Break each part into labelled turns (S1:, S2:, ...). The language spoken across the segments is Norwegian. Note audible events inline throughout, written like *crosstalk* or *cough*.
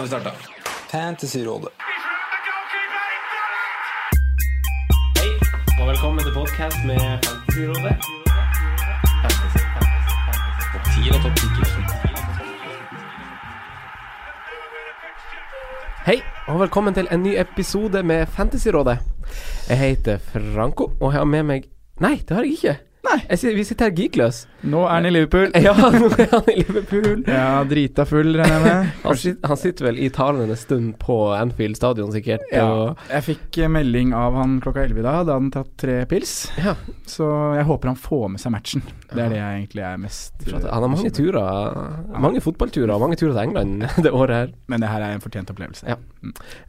S1: Nå har vi starta. Fantasyrådet.
S2: Hei, og velkommen til podkast med Fantasyrådet. Fantasy, fantasy, fantasy. Topp 10 og topp 10. Hei, og velkommen til en ny episode med Fantasyrådet. Jeg heter Franco, og jeg har med meg Nei, det har jeg ikke.
S3: Nei.
S2: Jeg, vi sitter her geekløs.
S3: Nå er han i Liverpool. *laughs*
S2: Ja, nå er han i Liverpool.
S3: Ja, drita full, regner jeg med.
S2: Han, han sitter vel i talende stund på Anfield stadion, sikkert.
S3: Ja,
S2: Og,
S3: jeg fikk eh, melding av han klokka 11 i dag. Da hadde han tatt tre pils.
S2: ja,
S3: Så jeg håper han får med seg matchen. Det er det jeg egentlig er mest
S2: han har mange turer. Mange fotballturer og mange turer til England *laughs* det året her.
S3: Men det her er en fortjent opplevelse.
S2: Ja.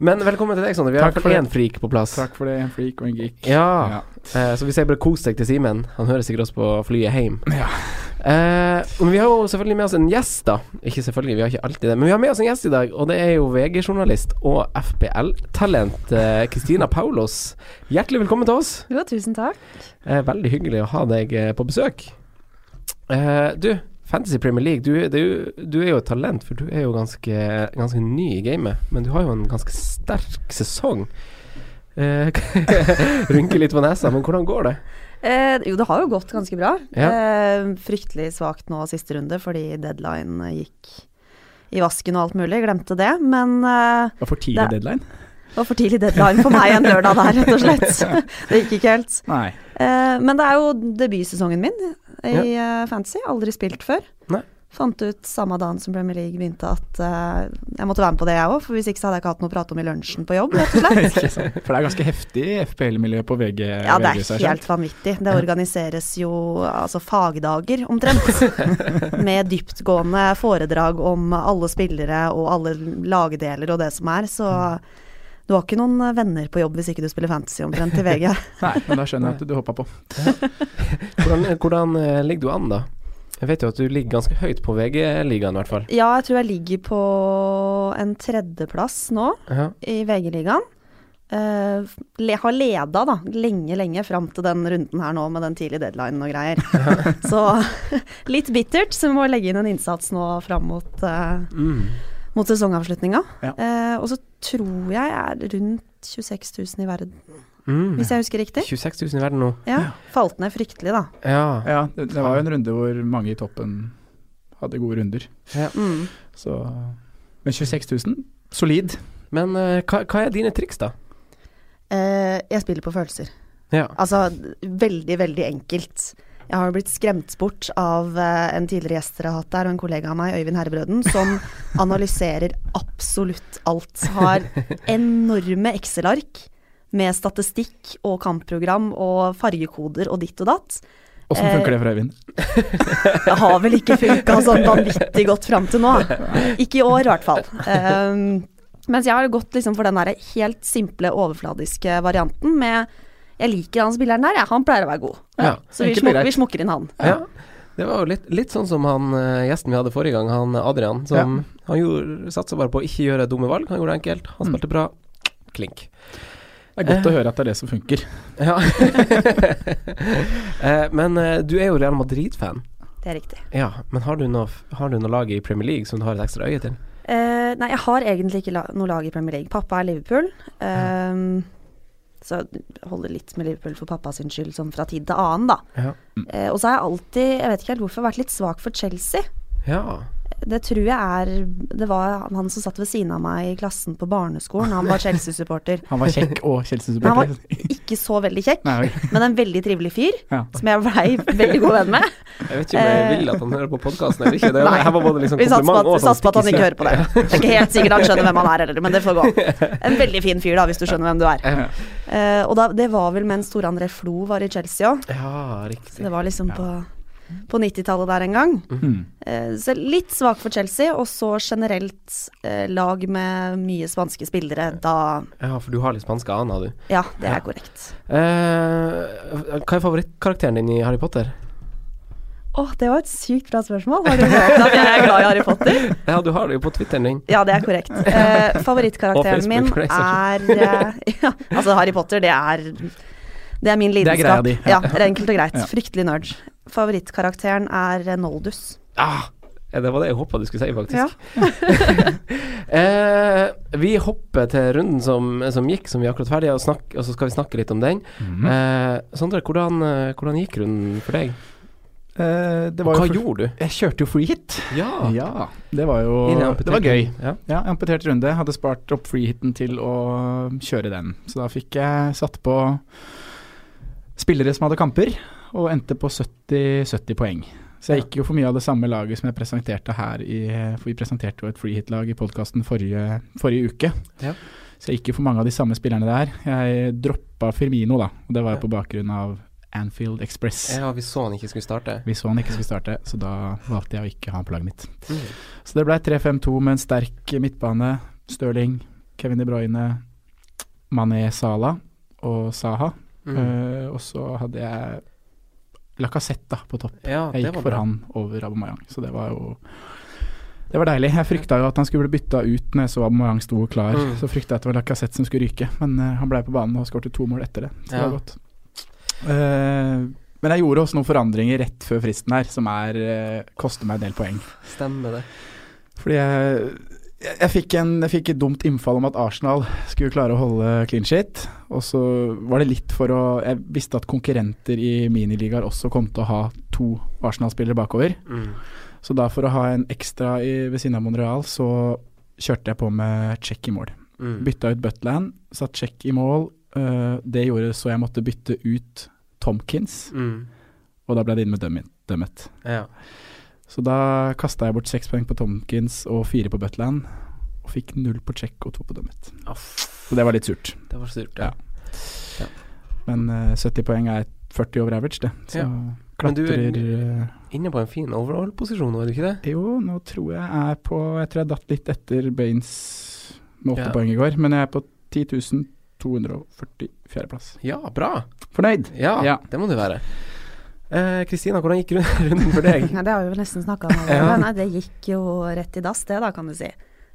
S2: Men velkommen til deg, Sondre. Vi har i
S3: Takk
S2: hvert fall
S3: for
S2: én freak på plass.
S3: Takk for det, en freak og en geek.
S2: Ja.
S3: Ja.
S2: Eh, så vi sier bare kos deg til Simen. Han hører sikkert oss på flyet hjem.
S3: Ja.
S2: Eh, men vi har jo selvfølgelig med oss en gjest, da. Ikke selvfølgelig, vi har ikke alltid det. Men vi har med oss en gjest i dag, og det er jo VG-journalist og FBL-talent eh, Kristina Paulos. Hjertelig velkommen til oss.
S4: Jo, tusen takk.
S2: Eh, veldig hyggelig å ha deg eh, på besøk. Eh, du, Fantasy Premier League, du, du, du er jo et talent, for du er jo ganske, ganske ny i gamet. Men du har jo en ganske sterk sesong. Eh, *laughs* rynker litt på nesa, men hvordan går det?
S4: Eh, jo, det har jo gått ganske bra.
S2: Ja.
S4: Eh, fryktelig svakt nå siste runde fordi deadline gikk i vasken og alt mulig. Glemte det. Men eh,
S3: Det var for tidlig
S4: Det-
S3: deadline?
S4: det var for tidlig deadline for meg en lørdag der, rett og *laughs* slett. det gikk ikke helt.
S3: Nei.
S4: Eh, men det er jo debutsesongen min i eh, Fantasy. Aldri spilt før. Fant ut samme dagen som Premier League begynte at uh, jeg måtte være med på det, jeg òg. For hvis ikke så hadde jeg ikke hatt noe å prate om i lunsjen på jobb, rett og slett. *laughs*
S3: For det er ganske heftig FPL-miljø på VG.
S4: Ja, det er
S3: VG,
S4: helt vanvittig. Det organiseres jo altså fagdager omtrent. *laughs* med dyptgående foredrag om alle spillere og alle lagdeler og det som er. Så du har ikke noen venner på jobb hvis ikke du spiller fantasy omtrent i VG. *laughs*
S3: Nei, men da skjønner jeg at du hoppa på.
S2: Hvordan, hvordan eh, ligger du an, da? Jeg vet jo at du ligger ganske høyt på VG-ligaen, i hvert fall.
S4: Ja, jeg tror jeg ligger på en tredjeplass nå
S2: Ja.
S4: i VG-ligaen. Uh, le, har leda da, lenge, lenge fram til den runden her nå med den tidlige deadlinen og greier. *laughs* så *laughs* litt bittert, så vi må legge inn en innsats nå fram mot, uh,
S2: Mm.
S4: mot sesongavslutninga.
S3: Ja.
S4: Uh, og så tror jeg jeg er rundt 26 000 i verden,
S2: Mm.
S4: hvis jeg husker riktig.
S2: 26 000 i verden nå.
S4: Ja, Falt ned fryktelig, da.
S2: Ja.
S3: Ja, det, det var jo en runde hvor mange i toppen hadde gode runder.
S4: Mm.
S3: Så Men 26 000, solid.
S2: Men uh, hva, hva er dine triks, da?
S4: Uh, jeg spiller på følelser.
S2: Ja.
S4: Altså, veldig, veldig enkelt. Jeg har blitt skremt bort av eh, en tidligere gjest dere har hatt der, og en kollega av meg, Øyvind Herrebrøden, som *laughs* analyserer absolutt alt. Har enorme Excel-ark med statistikk og kampprogram og fargekoder og ditt og datt.
S3: Åssen
S4: Eh,
S3: funker det for Øyvind? *laughs*
S4: Det har vel ikke funka sånn vanvittig godt fram til nå. Ikke i år, i hvert fall. Um, mens jeg har gått liksom for den der helt simple, overfladiske varianten med Jeg liker han spilleren der, ja, Han pleier å være god.
S2: Ja,
S4: Så vi, smuk, vi smukker inn han.
S2: Ja. Det var jo litt, litt sånn som han eh, gjesten vi hadde forrige gang, han Adrian. Som Han gjorde, satsa bare på å ikke gjøre dumme valg. Han gjorde det enkelt. Han
S3: Mm.
S2: spilte bra. Klink.
S3: Det er godt å høre at det er det som funker. *laughs*
S2: Ja. *laughs* Eh, men eh, du er jo Real Madrid-fan.
S4: Det er riktig.
S2: Ja, men har du, noe, har du noe lag i Premier League som du har et ekstra øye til?
S4: Eh, nei, jeg har egentlig ikke la noe lag i Premier League. Pappa er Liverpool. Um, så jeg holder litt med Liverpool for pappas sin skyld, sånn fra tid til annen, da.
S2: Ja.
S4: Eh, og så har jeg alltid, jeg vet ikke helt hvorfor, vært litt svak for Chelsea.
S2: Ja.
S4: Det tror jeg er Det var han som satt ved siden av meg i klassen på barneskolen. Han var Chelsea-supporter.
S3: Han var kjekk og
S4: Chelsea-supporter. Han var ikke så veldig kjekk,
S3: Nei,
S4: men en veldig trivelig fyr.
S3: Ja.
S4: Som jeg blei veldig god venn med.
S2: Jeg vet ikke om jeg vil at han hører på podkasten eller ikke. Det
S4: Nei.
S2: her var både liksom
S4: Vi satser på
S2: kompliment
S4: at,
S2: og
S4: vi satser på at han ikke hører på det. Det er ikke helt sikkert han skjønner hvem han er heller, men det får gå. En veldig fin fyr, da, hvis du skjønner hvem du er.
S2: Ja.
S4: Eh, og da, det var vel mens Store André Flo var i Chelsea òg.
S2: Ja,
S4: Så
S2: riktig.
S4: det var liksom på, på 90-tallet der en gang.
S3: Mm.
S4: Eh, så litt svak for Chelsea, og så generelt eh, lag med mye spanske spillere. Da
S2: Ja, for du har litt spanske aner, du.
S4: Ja, det er korrekt.
S2: Eh, hva er favorittkarakteren din i Harry Potter?
S4: Å, det var et sykt bra spørsmål. Har du hørt at jeg er glad i Harry Potter? *laughs*
S2: Ja, du har det jo på Twitteren din.
S4: Ja, det er korrekt. *laughs* Eh, favorittkarakteren min er eh, *laughs* ja, Altså, Harry Potter, det er Det er min
S3: Det er greia
S4: lidenskap.
S3: di,
S4: ja.
S3: ja.
S4: enkelt og greit.
S3: Ja.
S4: Fryktelig nerd. Favorittkarakteren er Noldus.
S2: Ah, det var det jeg håpa du skulle si, faktisk.
S4: Ja. *laughs*
S2: eh, vi hopper til runden som, som gikk, som vi akkurat ferdig, og, snakk, og så skal vi snakke litt om den.
S3: Mhm.
S2: Eh, Sondre, hvordan, eh, hvordan gikk runden for deg?
S3: Eh, det
S2: Og hva
S3: jo
S2: gjorde du?
S3: Jeg kjørte jo free hit.
S2: Ja.
S3: Ja, det var jo Det var gøy.
S2: Ja.
S3: Ja, amputert runde. Hadde spart opp free hiten til å kjøre den. Så da fikk jeg satt på spillere som hadde kamper, og endte på 70, 70 poeng. Så jeg gikk jo for mye av det samme laget som jeg presenterte her i For vi presenterte jo et freehit-lag i podkasten forrige, forrige uke.
S2: Ja.
S3: Så jeg gikk jo for mange av de samme spillerne der. Jeg droppa Firmino, da. Og det var jo på bakgrunn av Anfield Express.
S2: ja, vi så han ikke skulle starte.
S3: Vi så han ikke skulle starte, så da valgte jeg å ikke ha han på laget mitt.
S2: Mm.
S3: Så det ble 3-5-2 med en sterk midtbane. Stirling, Kevin De Bruyne, Mané Sala og Saha.
S2: Mm.
S3: Uh, og så hadde jeg Lacassette på topp.
S2: Ja,
S3: Jeg gikk
S2: var
S3: for
S2: bra.
S3: han over Abomayang, så det var jo det var deilig. Jeg frykta jo at han skulle bli bytta ut når jeg så Abomayang sto klar.
S2: Mm.
S3: Så frykta jeg at det var Lacassette som skulle ryke, men uh, han ble på banen og skåret to mål etter det. Så det var godt. Uh, men jeg gjorde også noen forandringer rett før fristen her, som er uh, koster meg en del poeng.
S2: Stemmer det.
S3: Fordi jeg, jeg, jeg, fikk en, jeg fikk et dumt innfall om at Arsenal skulle klare å holde clean shit. Og så var det litt for å Jeg visste at konkurrenter i miniligaer også kom til å ha to Arsenal-spillere bakover.
S2: Mm.
S3: Så da for å ha en ekstra i, ved siden av Monreal, så kjørte jeg på med check i mål.
S2: Mm.
S3: Bytta ut Butland, satt check i mål. Uh, det gjorde så jeg måtte bytte ut Tomkins,
S2: Mm.
S3: og da ble det inn med dømmet. Dummet.
S2: Ja.
S3: Så da kasta jeg bort seks poeng på Tomkins og fire på Butland. Og fikk null på check og to på Dummet. Så det var litt surt.
S2: det var surt,
S3: Ja.
S2: ja.
S3: Men uh, 70 poeng er 40 over average, det. Så
S2: Ja. Men du-
S3: klatrer eh,
S2: Inne på en fin overall-posisjon nå, er du ikke det?
S3: Jo, nå tror jeg jeg er på Jeg tror jeg datt litt etter Baines med åtte
S2: Ja.
S3: poeng i går, men jeg er på 10 244. plass.
S2: Ja, bra.
S3: Fornøyd?
S2: Ja,
S3: Ja.
S2: det må du være. Eh, Kristina, hvordan gikk rund- *laughs* runden for deg?
S4: Nei, det har vi jo nesten snakka om.
S2: Ja.
S4: Nei, det gikk jo rett i dass, det, da, kan du si.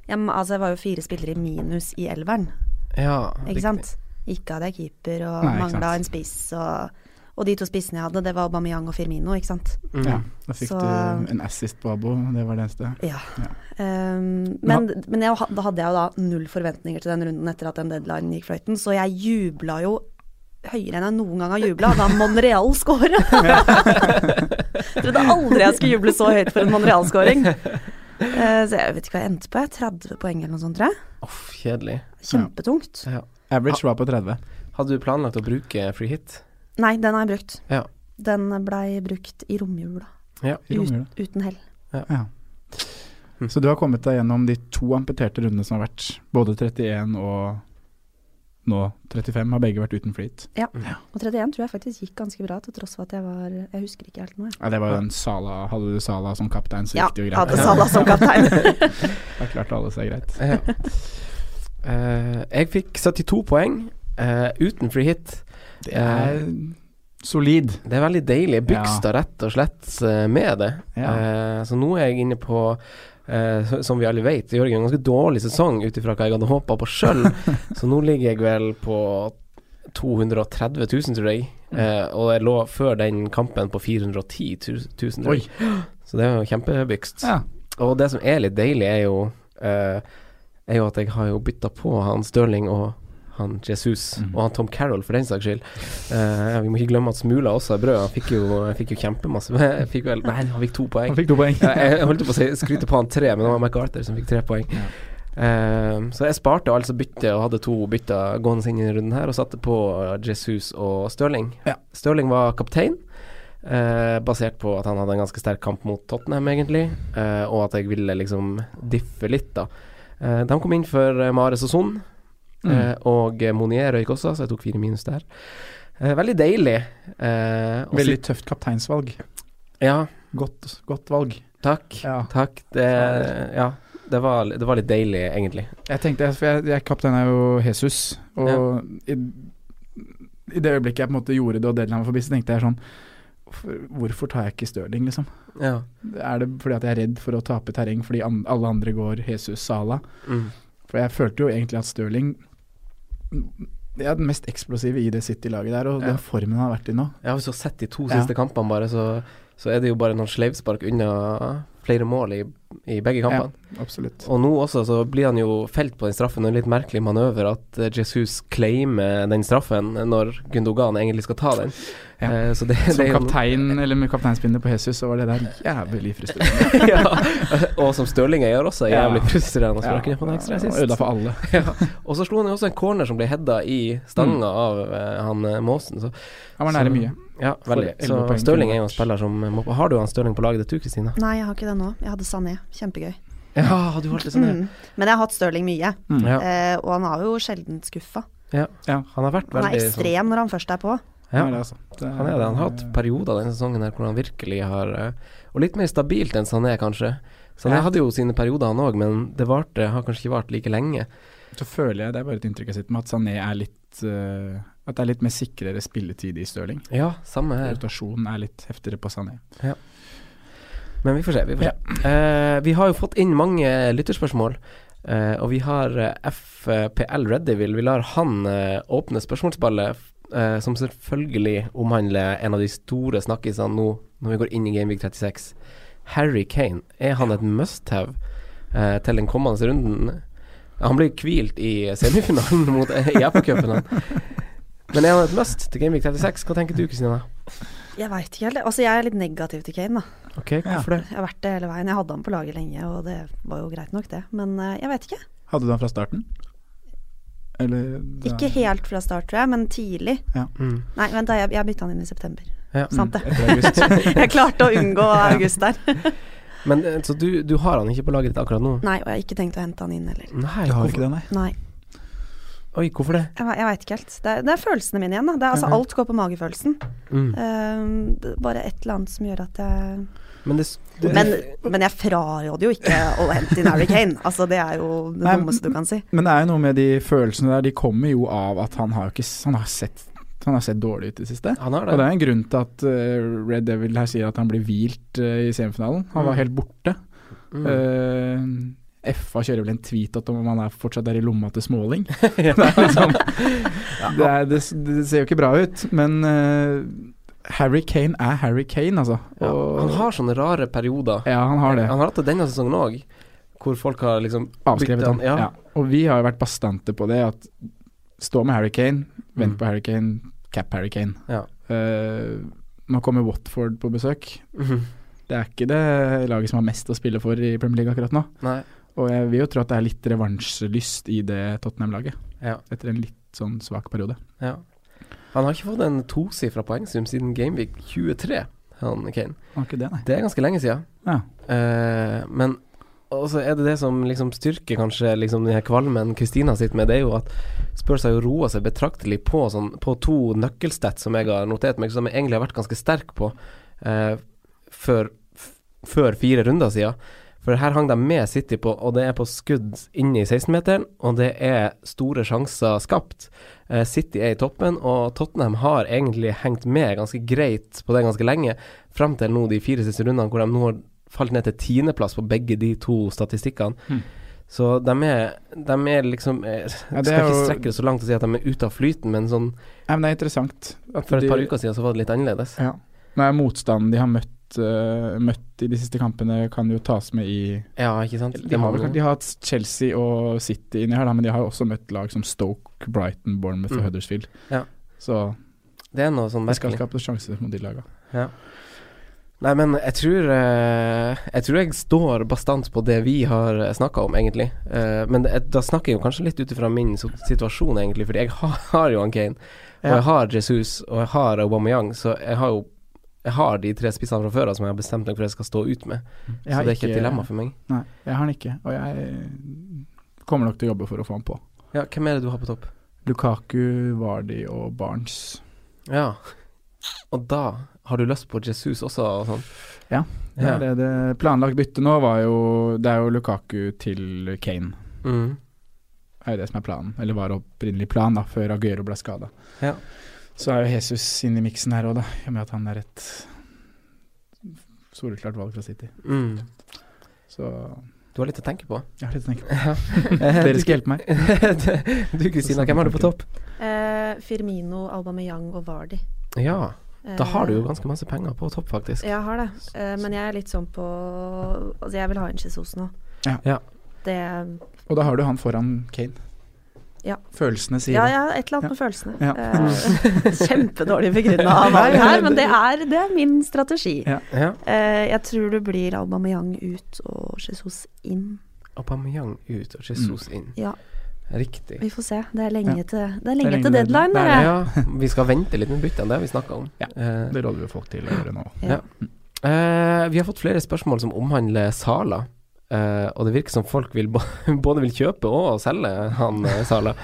S4: Jeg, altså, jeg var jo fire spillere i minus i elveren,
S2: Ja,
S4: ikke
S2: riktig.
S4: sant. Ikke hadde jeg keeper og mangla en spiss, og, og de to spissene jeg hadde, det var Aubameyang og Firmino, ikke sant.
S2: Mm.
S3: Ja, da fikk
S4: Så-
S3: du en assist på Abo, det var det eneste.
S4: Ja.
S3: Ja.
S4: Um, men men jeg, da hadde jeg jo da null forventninger til den runden etter at den deadline gikk fløyten, så jeg jubla jo høyere enn jeg noen gang har jubla da Monreal scora. *laughs* Trodde aldri jeg skulle juble så høyt for en Monreal-scoring. Uh, så jeg vet ikke hva jeg endte på, 30 poeng eller noe sånt, tror jeg.
S2: Uff, kjedelig.
S4: Kjempetungt.
S2: Ja.
S3: Average var på 30.
S2: Hadde du planlagt å bruke free hit?
S4: Nei, den har jeg brukt.
S2: Ja.
S4: Den blei brukt i romjula.
S2: Ja.
S3: I
S4: Ut, uten hell.
S3: Ja.
S2: Hm.
S3: Så du har kommet deg gjennom de to amputerte rundene som har vært. Både 31 og nå 35 har begge vært uten flyt.
S4: Og 31 tror jeg faktisk gikk ganske bra, til tross for at jeg var Jeg husker ikke helt noe.
S3: Ja, det var jo en Sala Hadde du Sala som kaptein, så
S4: Ja,
S3: gikk det jo greit.
S4: hadde Sala som kaptein. *laughs*
S3: Da klarte alle seg greit.
S2: Ja. Uh, jeg fikk 72 poeng uh, uten free hit.
S3: Det er solid.
S2: Det er veldig deilig. Jeg bygsta rett og slett med det.
S3: Ja.
S2: Eh, så nå er jeg inne på eh, som vi alle vet, Jørgen, en ganske dårlig sesong ut ifra hva jeg hadde håpa på sjøl. *laughs* så nå ligger jeg vel på 230 000, tror jeg. Eh, og jeg lå før den kampen på 410 000, tror
S3: Oi.
S2: Så det er jo kjempebygst.
S3: Ja.
S2: Og det som er litt deilig, er jo eh, Er jo at jeg har jo bytta på han Stirling og han Jesus, og han Tom Carroll for den saks skyld. Uh, vi må ikke glemme at Smula også er brød. Han fikk jo, fikk jo kjempemasse fikk vel, Nei, han fikk to poeng.
S3: Han fikk to poeng.
S2: jeg, jeg holdt på å skryte på han tre, men det var MacArthur som fikk tre poeng. Eh, så jeg sparte altså byttet og hadde to bytter gående inn i runden her, og satte på Jesus og Stirling. Stirling var kaptein. Uh, basert på at han hadde en ganske sterk kamp mot Tottenham, egentlig, uh, og at jeg ville liksom diffe litt, da. Eh, de kom inn for eh, Mares og Son,
S3: Mm.
S2: eh, og Monier røyk også, så jeg tok fire minus der. Eh, veldig deilig. Eh,
S3: Veldig tøft kapteinsvalg.
S2: Ja.
S3: Godt, godt valg.
S2: Takk. Takk. Det, ja, det var, det var litt deilig, egentlig.
S3: Jeg tenkte, for jeg, jeg kaptein er jo Jesus, og i, i det øyeblikket jeg på en måte gjorde det og deadline var forbi, så tenkte jeg sånn hvorfor, tar jeg ikke Stirling, liksom?
S2: Ja.
S3: Er det fordi at jeg er redd for å tape terreng fordi alle andre går Jesus Sala?
S2: Mm.
S3: For jeg følte jo egentlig at Stirling Det er den mest eksplosive i det City-laget der, og
S2: Ja.
S3: den formen han har vært i nå.
S2: Jeg har jo har sett de to
S3: Ja.
S2: siste kampene, bare, så, så er det jo bare noen sleivspark unna flere mål i, i begge kampene.
S3: Ja, absolutt.
S2: Og nå også så blir han jo felt på den straffen, og en litt merkelig manøver at eh, Jesus claimer den straffen når Gundogan egentlig skal ta den.
S3: Ja.
S2: Eh, så det,
S3: Som
S2: det er jo-
S3: kaptein, eller med kapteinspinnet på Jesus, så var det der jævlig frustrerende. *laughs*
S2: ja, og som Stirling gjør også jævlig frustrerende. Så
S3: Ja.
S2: ja. kunne få en ekstra assist.
S3: Ødela for alle. *laughs*
S2: ja. Og så slo han jo også en corner som ble hedda i stanga av uh, han eh, Måsen. Så,
S3: Han var nære mye.
S2: Ja, veldig. Så Stirling er jo en spiller som må. Har du han Stirling på laget ditt, du Kristina?
S4: Nei, jeg har ikke det nå. Jeg hadde Sané. Kjempegøy.
S2: Ja, du holdt det sånn, ja.
S4: Mm. Men jeg har hatt Stirling mye,
S2: Mm. Ja.
S4: eh, og han har jo sjelden skuffa.
S2: Ja. Han har vært
S4: Han er
S2: ekstrem
S4: ekstrem når han først er på.
S2: Ja,
S3: Han er altså. Det-
S2: han er det. Han har hatt perioder denne sesongen her hvor han virkelig har eh, Og litt mer stabilt enn Sané, kanskje. Sané
S3: Ja.
S2: hadde jo sine perioder, han òg, men det varte, har kanskje ikke vart like lenge.
S3: Så føler jeg, det er bare et inntrykk jeg sitter med, at Sané er litt uh, At det er litt mer sikrere spilletid i Stirling.
S2: Ja, samme her.
S3: Rotasjonen er litt heftigere på Sané.
S2: Ja. Men vi får se. Vi, får se. Eh, vi har jo fått inn mange lytterspørsmål. Uh, og vi har eh, FPL Readyville Vi lar han uh, åpne spørsmålsballet, som selvfølgelig omhandler en av de store snakkisene nå når vi går inn i Gameweek 36. Harry Kane. Er han et must-have til den kommende runden? Han ble hvilt i semifinalen mot *laughs* i FA-cupen. Men er han et must til Gameweek 36? Hva tenker du, Kristina?
S4: Jeg veit ikke helt. Altså, jeg er litt negativ til Kane, da.
S2: Ok, hvorfor det?
S4: Jeg har vært det hele veien. Jeg hadde han på laget lenge, og det var jo greit nok, det. Men uh, jeg vet ikke.
S3: Hadde du han fra starten? Eller da-
S4: Ikke helt fra start, tror jeg, men tidlig.
S3: Ja.
S2: Mm.
S4: Nei, vent da, jeg, jeg bytta han inn i september.
S2: Ja.
S4: Sant det.
S3: Mm, *laughs*
S4: jeg klarte å unngå *laughs* august der.
S2: Men eh, Så du, du har han ikke på laget ditt akkurat nå?
S4: nei, og jeg har ikke tenkt å hente han inn heller.
S2: Nei,
S3: Du har ikke det, nei?
S4: Nei.
S2: Oi, hvorfor det?
S4: Jeg, jeg veit ikke helt. Det er, det er følelsene mine igjen, da. Det er, altså, alt går på magefølelsen.
S2: Mm.
S4: Det er bare et eller annet som gjør at jeg
S2: Men det, det
S4: Men, men jeg fraråder jo ikke å hente inn Harry Kane. Altså, det er jo det
S3: Nei,
S4: dummeste du kan si.
S3: Men det er jo noe med de følelsene der, de kommer jo av at han har ikke Han har sett han har sett dårlig ut i det siste.
S2: Han har det.
S3: Og det er en grunn til at eh, Red Devil her sier at han blir hvilt eh, i semifinalen. Han var
S2: Mm.
S3: helt borte.
S2: Mm.
S3: Eh, FA kjører vel en tweet at om han er fortsatt er i lomma til Småling. *laughs* Det, liksom, det, er, det, det ser jo ikke bra ut, men uh, Harry Kane er Harry Kane, altså.
S2: ja,
S3: Og-
S2: han har sånne rare perioder.
S3: Ja, han har det.
S2: Han har hatt det denne sesongen òg, hvor folk har liksom
S3: Avskrevet han.
S2: Ja.
S3: Ja. Og vi har jo vært bastante på det, at stå med Harry Kane, vent
S2: Mm.
S3: på Harry Kane, cap Harry Kane.
S2: Ja.
S3: Uh, nå kommer Watford på besøk.
S2: Mhm.
S3: Det er ikke det laget som har mest å spille for i Premier League akkurat nå.
S2: Nei.
S3: Og jeg vil jo tro at det er litt revansjelyst i det Tottenham-laget,
S2: Ja.
S3: etter en litt sånn svak periode.
S2: ja. Han har ikke fått en tosifra poengsum siden Gameweek 23, han Kane.
S3: Han ikke det.
S2: Det er ganske lenge siden.
S3: Ja.
S2: Uh, men også er det det som liksom styrker kanskje liksom den her kvalmen Kristina sitter med, det er jo at Spurs har jo roa seg betraktelig på, sånn, på to nøkkelstats som jeg har notert meg, som jeg egentlig har vært ganske sterk på uh, før, før fire runder siden. For her hang de med City på, og det er på skudd inne i 16-meteren, og det er store sjanser skapt. Eh, City er i toppen, og Tottenham har egentlig hengt med ganske greit på det ganske lenge, fram til nå de fire siste rundene, hvor de nå har falt ned til tiendeplass på begge de to statistikkene.
S3: Mm.
S2: Så de er, de er liksom Jeg
S3: Ja,
S2: Skal ikke strekke det så langt og si at de er ute av flyten, men sånn
S3: ja, men det er interessant. at
S2: for et
S3: de-
S2: par uker siden så var det litt annerledes.
S3: Ja. Nå er motstanden de har møtt møtt, eh, møtt i de siste kampene, kan jo tas med i
S2: Ja, ikke sant.
S3: De har, vel, de har hatt Chelsea og City inni her, da, men de har jo også møtt lag som Stoke, Brighton, Bournemouth og
S2: Mm.
S3: Huddersfield.
S2: Ja.
S3: Så
S2: Det er noe sånn
S3: det skal
S2: merkelig.
S3: skapes sjanser mot de lagene.
S2: Ja. Nei, men jeg tror eh, Jeg tror jeg står bastant på det vi har snakka om, egentlig. Eh, men da snakker jeg jo kanskje litt ut ifra min situasjon, egentlig. Fordi jeg har, *laughs* jo Kane, og jeg har Jesus, og jeg har Aubameyang, så jeg har jo Jeg har de tre spissene fra før av som jeg har bestemt meg for jeg skal stå ut med.
S3: Jeg
S2: Så det er ikke et dilemma for meg.
S3: Nei, jeg har den ikke, og jeg kommer nok til å jobbe for å få han på.
S2: Ja, hvem er det du har på topp?
S3: Lukaku, Vardy og Barnes.
S2: Ja. Og da har du lyst på Jesus også og sånn?
S3: Ja. Det
S2: Ja.
S3: er det, det planlagt bytte nå var jo Det er jo Lukaku til Kane.
S2: Mm.
S3: Det er jo det som er planen. Eller var opprinnelig plan, da, før Aguero ble skada.
S2: Ja.
S3: Så er jo Jesus inne i miksen her òg, da. I og med at han er et soleklart valg fra City.
S2: Mm.
S3: Så
S2: Du har litt å tenke på?
S3: jeg har litt å tenke på. *laughs* *laughs* Dere skal hjelpe meg. *laughs*
S2: du Kristina, hvem har du på topp?
S4: Uh, Firmino, Aubameyang og Vardy.
S2: Ja, da har du jo
S4: Eh,
S2: ganske masse penger på topp, faktisk.
S4: Jeg har det, uh, men jeg er litt sånn på Altså, jeg vil ha inn Jesus nå.
S3: Ja.
S2: Ja.
S4: Det
S3: Og da har du han foran Kane.
S4: Ja.
S3: Følelsene sier
S4: Ja,
S3: det.
S4: ja, et eller annet med følelsene.
S3: Ja.
S4: Eh, *laughs* kjempedårlig begrunna valg her, men det er, det er min strategi.
S3: Ja.
S2: Ja.
S4: Eh, jeg tror det blir Aubameyang ut og Jesus inn.
S2: Aubameyang ut og Jesus inn.
S4: Ja,
S2: Riktig.
S4: vi får se. Det er lenge
S3: Ja.
S4: til, det er lenge
S3: lenge
S4: til deadline. dere.
S2: Ja, vi skal vente litt med byttene, det har vi snakka om.
S3: Ja,
S2: Eh,
S3: Det råder vi folk til å gjøre nå.
S4: Ja.
S2: eh, vi har fått flere spørsmål som omhandler Sala. Eh, og det virker som folk vil *laughs* både vil kjøpe og selge han eh, Sala.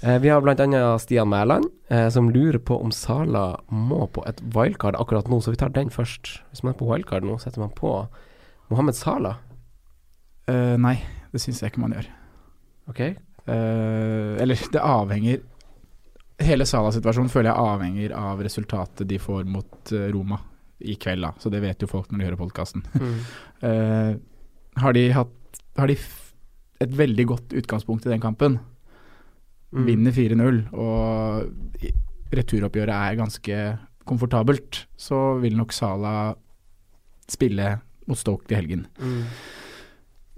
S2: Uh, *laughs* vi har bl.a. Stian Mæland, uh, som lurer på om Sala må på et wildcard akkurat nå, så vi tar den først. Hvis man er på wildcard nå, setter man på Mohammed Sala.
S3: Nei, det syns jeg ikke man gjør.
S2: Ok?
S3: Eller det avhenger Hele Sala-situasjonen føler jeg avhenger av resultatet de får mot Roma i kveld, da. Så det vet jo folk når de hører podkasten.
S2: Mm. *laughs*
S3: har de hatt Har de et veldig godt utgangspunkt i den kampen,
S2: Mm.
S3: vinner 4-0, og returoppgjøret er ganske komfortabelt, så vil nok Salah spille mot Stoke til helgen.
S2: Mm.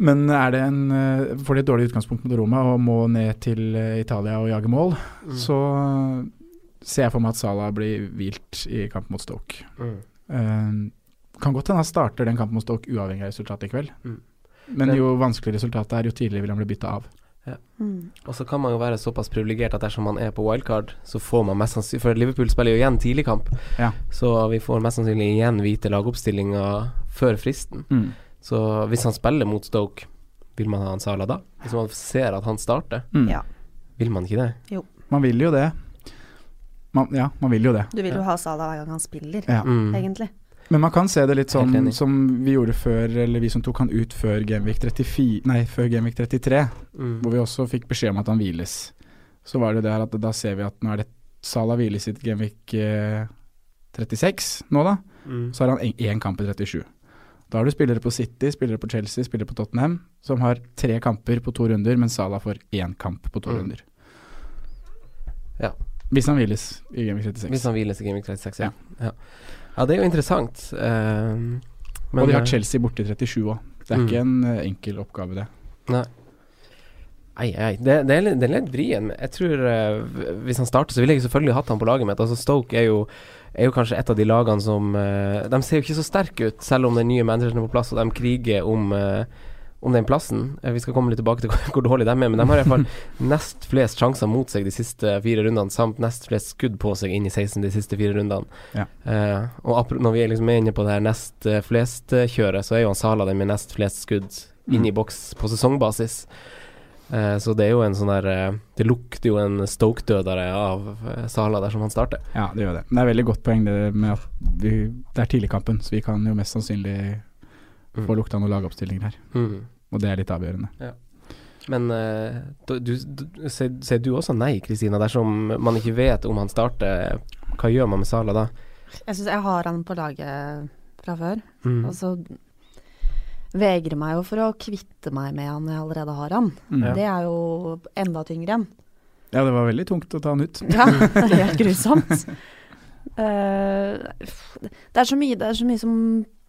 S3: Men er det en, eh, får de et dårlig utgangspunkt mot Roma og må ned til eh, Italia og jage mål,
S2: Mm.
S3: så ser jeg for meg at Salah blir hvilt i kamp mot Stoke.
S2: Mm.
S3: Uh, kan godt hende han starter den kampen mot Stoke uavhengig av resultatet i kveld. Men jo vanskeligere resultatet er, jo tidligere vil han bli bytta av.
S4: Mm.
S2: Og så kan man jo være såpass privilegert at dersom man er på wildcard, så får man mest sannsynlig For Liverpool spiller jo igjen tidligkamp,
S3: Ja.
S2: så vi får mest sannsynlig igjen vite lagoppstillinga før fristen.
S3: Mm.
S2: Så hvis han spiller mot Stoke, vil man ha han Sala da? Hvis man ser at han starter,
S3: Mm.
S4: Ja.
S2: vil man ikke det?
S3: Man vil jo det. Man, ja, man vil jo det.
S4: Du vil jo ha Salah hver gang han spiller,
S3: Ja.
S2: Mm.
S4: egentlig.
S3: Men man kan se det litt sånn som vi gjorde før, eller vi som tok han ut før Genvik 34 Nei, før Genvik 33,
S2: Mm.
S3: hvor vi også fikk beskjed om at han hviles. Så var det det her at da ser vi at nå er det Salah hviles i Genvik eh, 36 nå, da.
S2: Mm.
S3: Så har han en- én kamp i 37. Da har du spillere på City, spillere på Chelsea, spillere på Tottenham, som har tre kamper på to runder, mens Salah får én kamp på to
S2: Mm.
S3: runder.
S2: Ja.
S3: Hvis han hviles i Gameweek 36.
S2: Hvis han hviles i Gaming 36, ja. ja. Ja, det er jo interessant. Uh, men,
S3: Og de har
S2: eh,
S3: Chelsea borte i 37 òg. Det er
S2: Mm.
S3: ikke en eh, enkel oppgave, det.
S2: Nei, nei. Det, det, er, litt- det er litt vrien. Jeg tror uh, Hvis han starter, så ville jeg selvfølgelig hatt han på laget mitt. Altså Stoke er jo, er jo kanskje et av de lagene som uh, De ser jo ikke så sterke ut, selv om den nye manageren er på plass, og de kriger om eh, om den plassen. Eh, Vi skal komme litt tilbake til *laughs* hvor, dårlig de er, men de har i hvert fall *laughs* nest flest sjanser mot seg de siste fire rundene, samt nest flest skudd på seg inn i 16 de siste fire rundene.
S3: Ja.
S2: Uh, og når vi er liksom inne på det her nest eh, flest-kjøret, så er jo han Sala den med nest flest skudd inn i boks på sesongbasis. Så det er jo en sånn der Det lukter jo en Stoke-dødere av Sala dersom han starter.
S3: Ja, det gjør det. Det er veldig godt poeng det med at vi, det er tidligkampen, så vi kan jo mest sannsynlig
S2: Mm.
S3: få lukta noen lagoppstillinger her.
S2: Mm.
S3: Og det er litt avgjørende.
S2: Men eh, du, du, ser du også nei, Kristina, dersom man ikke vet om han starter? Hva gjør man med Sala da?
S4: Jeg syns jeg har han på laget fra før.
S2: Mm.
S4: Og så vegrer meg jo for å kvitte meg med han jeg allerede har han.
S3: Mm.
S4: Det er jo enda tyngre enn.
S3: Ja, det var veldig tungt å ta han ut. *laughs*
S4: Ja, det er helt grusomt. Uh, *laughs* det er så mye, det er så mye som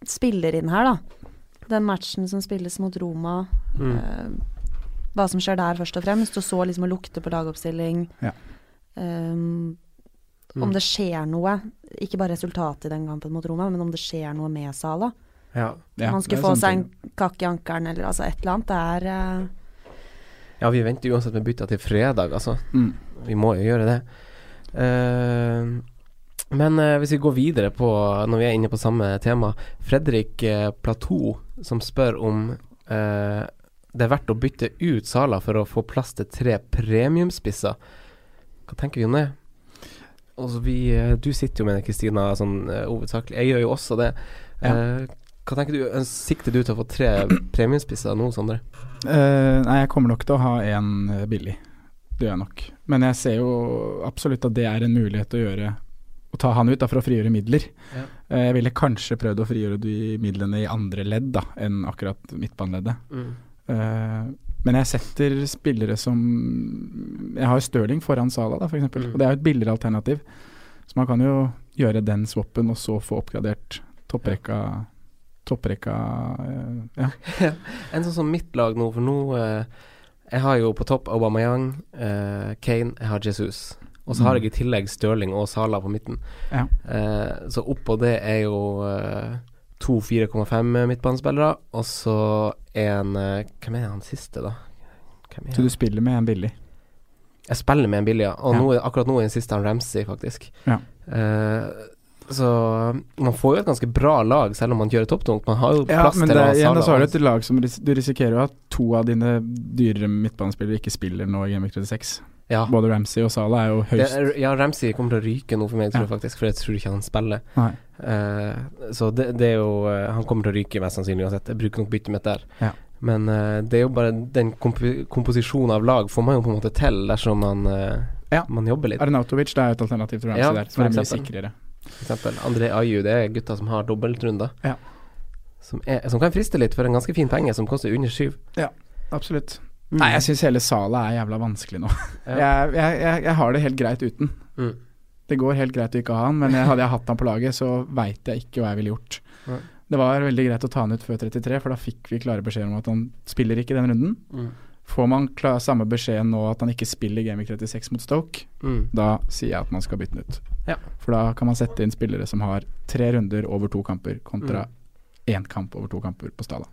S4: spiller inn her, da. Den matchen som spilles mot Roma.
S2: Mm.
S4: eh, hva som skjer der, først og fremst. Og så liksom å lukte på lagoppstilling.
S3: Ja.
S4: Um,
S2: Mm.
S4: Om det skjer noe, ikke bare resultatet i den kampen mot Roma, men om det skjer noe med Sala.
S2: Ja.
S3: Ja,
S4: Man skulle få seg en kakk i ankelen eller altså et eller annet. Det er eh,
S2: ja, vi venter uansett med bytta til fredag, altså.
S3: Mm.
S2: Vi må jo gjøre det. Eh, men eh, hvis vi går videre på, når vi er inne på samme tema Fredrik uh, Platou som spør om eh, det er verdt å bytte ut Sala for å få plass til tre premiumspisser. Hva tenker vi om det? Altså vi, eh, du sitter jo med det, Kristina, sånn uh, hovedsakelig. Jeg gjør jo også det. Ja. hva tenker du? Eh, Sikter du til å få tre premiumspisser nå, Sondre?
S3: Uh, nei, jeg kommer nok til å ha én billig. Det gjør jeg nok. Men jeg ser jo absolutt at det er en mulighet å gjøre å ta han ut da, for å frigjøre midler.
S2: Ja.
S3: Eh, jeg ville kanskje prøvd å frigjøre de midlene i andre ledd da, enn akkurat midtbaneleddet. Eh, men jeg setter spillere som Jeg har Stirling foran Sala, da, f.eks.
S2: Mm.
S3: Og det er jo et billigere alternativ. Så man kan jo gjøre den swappen, og så få oppgradert topprekka Topprekka eh, Ja. *laughs*
S2: En sånn som mitt lag nå, for nå Jeg har jo på topp Aubameyang, Kane, jeg har Jesus. Og så har jeg i tillegg Stirling og Sala på midten.
S3: Ja.
S2: Eh, så oppå det er jo eh, to 4,5 midtbanespillere, og så en eh, Hvem er han siste, da?
S3: Så du spiller med en billig?
S2: Jeg spiller med en billig, ja. Og
S3: Ja.
S2: nå, akkurat nå er den siste han Ramsey, faktisk.
S3: Ja.
S2: Eh, så man får jo et ganske bra lag, selv om man kjører topptungt. Man har jo
S3: Ja,
S2: plass
S3: men
S2: til
S3: det, igjen, så har du et lag som ris Du risikerer jo at to av dine dyrere midtbanespillere ikke spiller nå i Game 36.
S2: Ja.
S3: Både Ramsey og Salah er jo høyst
S2: det, ja, Ramsey kommer til å ryke nå for meg, tror
S3: Ja.
S2: faktisk, for jeg tror ikke han spiller. Eh, så det, det er jo uh, Han kommer til å ryke mest sannsynlig uansett. Jeg bruker nok byttet mitt der.
S3: Ja.
S2: Men uh, det er jo bare den komp komposisjonen av lag får man jo på en måte til dersom man,
S3: Ja.
S2: man jobber litt.
S3: Arnautovic det er jo et alternativ til Ramsey
S2: Ja,
S3: der, som er mye sikrere.
S2: Eksempel André Ayu, det er gutta som har dobbeltrunder.
S3: Ja.
S2: Som, er, som kan friste litt for en ganske fin penge, som koster under syv.
S3: Ja, Absolutt. Nei, jeg syns hele salet er jævla vanskelig nå. *laughs*
S2: Ja.
S3: Jeg, jeg, jeg, jeg har det helt greit uten.
S2: Mm.
S3: Det går helt greit å ikke ha han, men hadde jeg hatt han på laget, så veit jeg ikke hva jeg ville gjort.
S2: Nei.
S3: Det var veldig greit å ta han ut før 33, for da fikk vi klare beskjeder om at han spiller ikke den runden.
S2: Mm.
S3: Får man klar, samme beskjed nå at han ikke spiller Game Week 36 mot Stoke,
S2: Mm.
S3: da sier jeg at man skal bytte den ut.
S2: Ja.
S3: For da kan man sette inn spillere som har tre runder over to kamper, kontra én kamp over to kamper på Stala.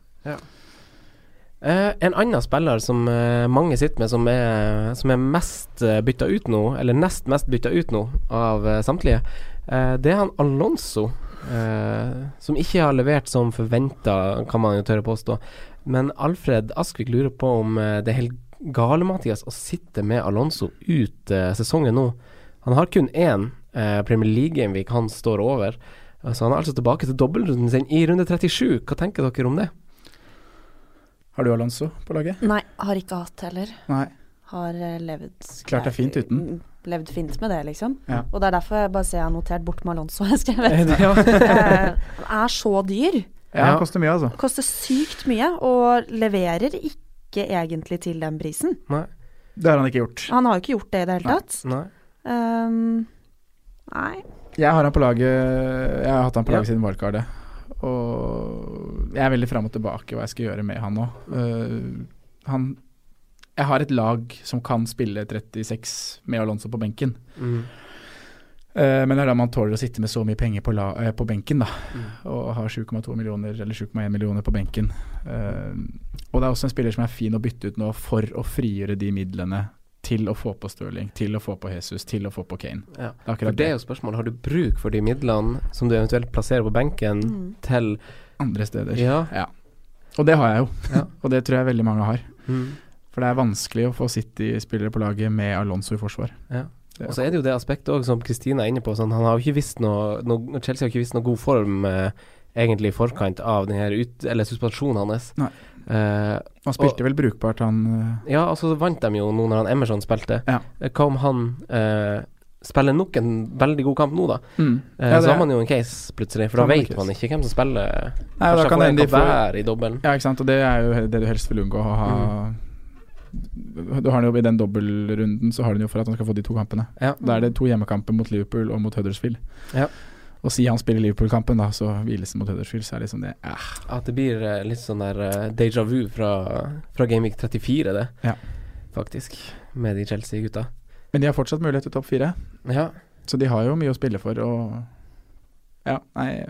S2: Eh, en annen spiller som eh, mange sitter med, som er, som er mest uh, bytta ut nå, eller nest mest bytta ut nå av eh, samtlige, eh, det er han Alonso. eh, som ikke har levert som forventa, kan man jo tørre påstå. Men Alfred Askvik lurer på om eh, det er helt gale, Mathias, å sitte med Alonso ut eh, sesongen nå. Han har kun én eh, Premier League-gameweek han står over. Så han er altså tilbake til dobbeltrunden sin i runde 37. Hva tenker dere om det?
S3: Har du Alonso på laget?
S4: Nei, har ikke hatt heller.
S3: Nei.
S4: Har levd
S3: Klart det er fint uten.
S4: Mm, Levd fint med det, liksom.
S3: Ja.
S4: Og det er derfor jeg bare ser jeg har notert bort med Alonso, *laughs* jeg skrevet. *laughs*
S2: Ja.
S4: Han er så dyr.
S3: Ja, det koster mye, altså.
S4: Koster sykt mye, og leverer ikke egentlig til den prisen.
S2: Nei.
S3: Det har han ikke gjort.
S4: Han har jo ikke gjort det i det hele tatt.
S2: Nei.
S4: Um, nei.
S3: Jeg har han på laget Jeg har hatt han på
S2: Ja.
S3: siden wildcardet. Og jeg er veldig fram og tilbake hva jeg skal gjøre med han nå. Uh, han Jeg har et lag som kan spille 36 med Alonso på benken.
S2: Mm.
S3: Uh, men det er da man tåler å sitte med så mye penger på, la, eh, på benken, da.
S2: Mm.
S3: Og har 7,2 millioner eller 7,1 millioner på benken. Uh, og det er også en spiller som er fin å bytte ut nå for å frigjøre de midlene til å få på Stirling, til å få på Jesus, til å få på Kane.
S2: Ja.
S3: Det
S2: For det er jo spørsmålet, har du bruk for de midlene som du eventuelt plasserer på benken
S4: Mm.
S2: til
S3: andre steder.
S2: Ja.
S3: Og det har jeg jo,
S2: Ja. *laughs*
S3: og det tror jeg veldig mange har.
S2: Mm.
S3: For det er vanskelig å få City-spillere på laget med Alonso i forsvar.
S2: Ja. Og så er det jo det aspektet òg, som Kristina er inne på. Sånn, han har jo ikke visst noe, noe Chelsea har ikke visst noe god form eh, egentlig i forkant av den her ut, eller suspensjonen hans.
S3: Nei.
S2: Eh,
S3: Han spilte vel brukbart, han eh,
S2: ja, og så vant de jo nå når han Emerson spilte.
S3: Ja.
S2: Eh, Hva om han eh, spiller nok en veldig god kamp nå, da?
S3: mm.
S2: Eh,
S3: Ja,
S2: så har man jo en case, plutselig, for da vet man ikke hvem som spiller.
S3: Nei, og da kan det hende de får-
S2: i dobbelen.
S3: Ja, ikke sant. Og det er jo det du helst vil unngå, å ha Du har den jo I den dobbeltrunden så har den jo for at han skal få de to kampene.
S2: Ja.
S3: Da er det to hjemmekamper mot Liverpool og mot Huddersfield.
S2: Ja.
S3: Og si han spiller Liverpool-kampen, da, så hviles det mot Huddersfield, så er det liksom det eh.
S2: At det blir eh, litt sånn der eh, déjà vu fra, fra Gameweek 34, det.
S3: Ja.
S2: Faktisk. Med de Chelsea-gutta.
S3: Men de har fortsatt mulighet til topp fire,
S2: Ja.
S3: så de har jo mye å spille for, og Ja, nei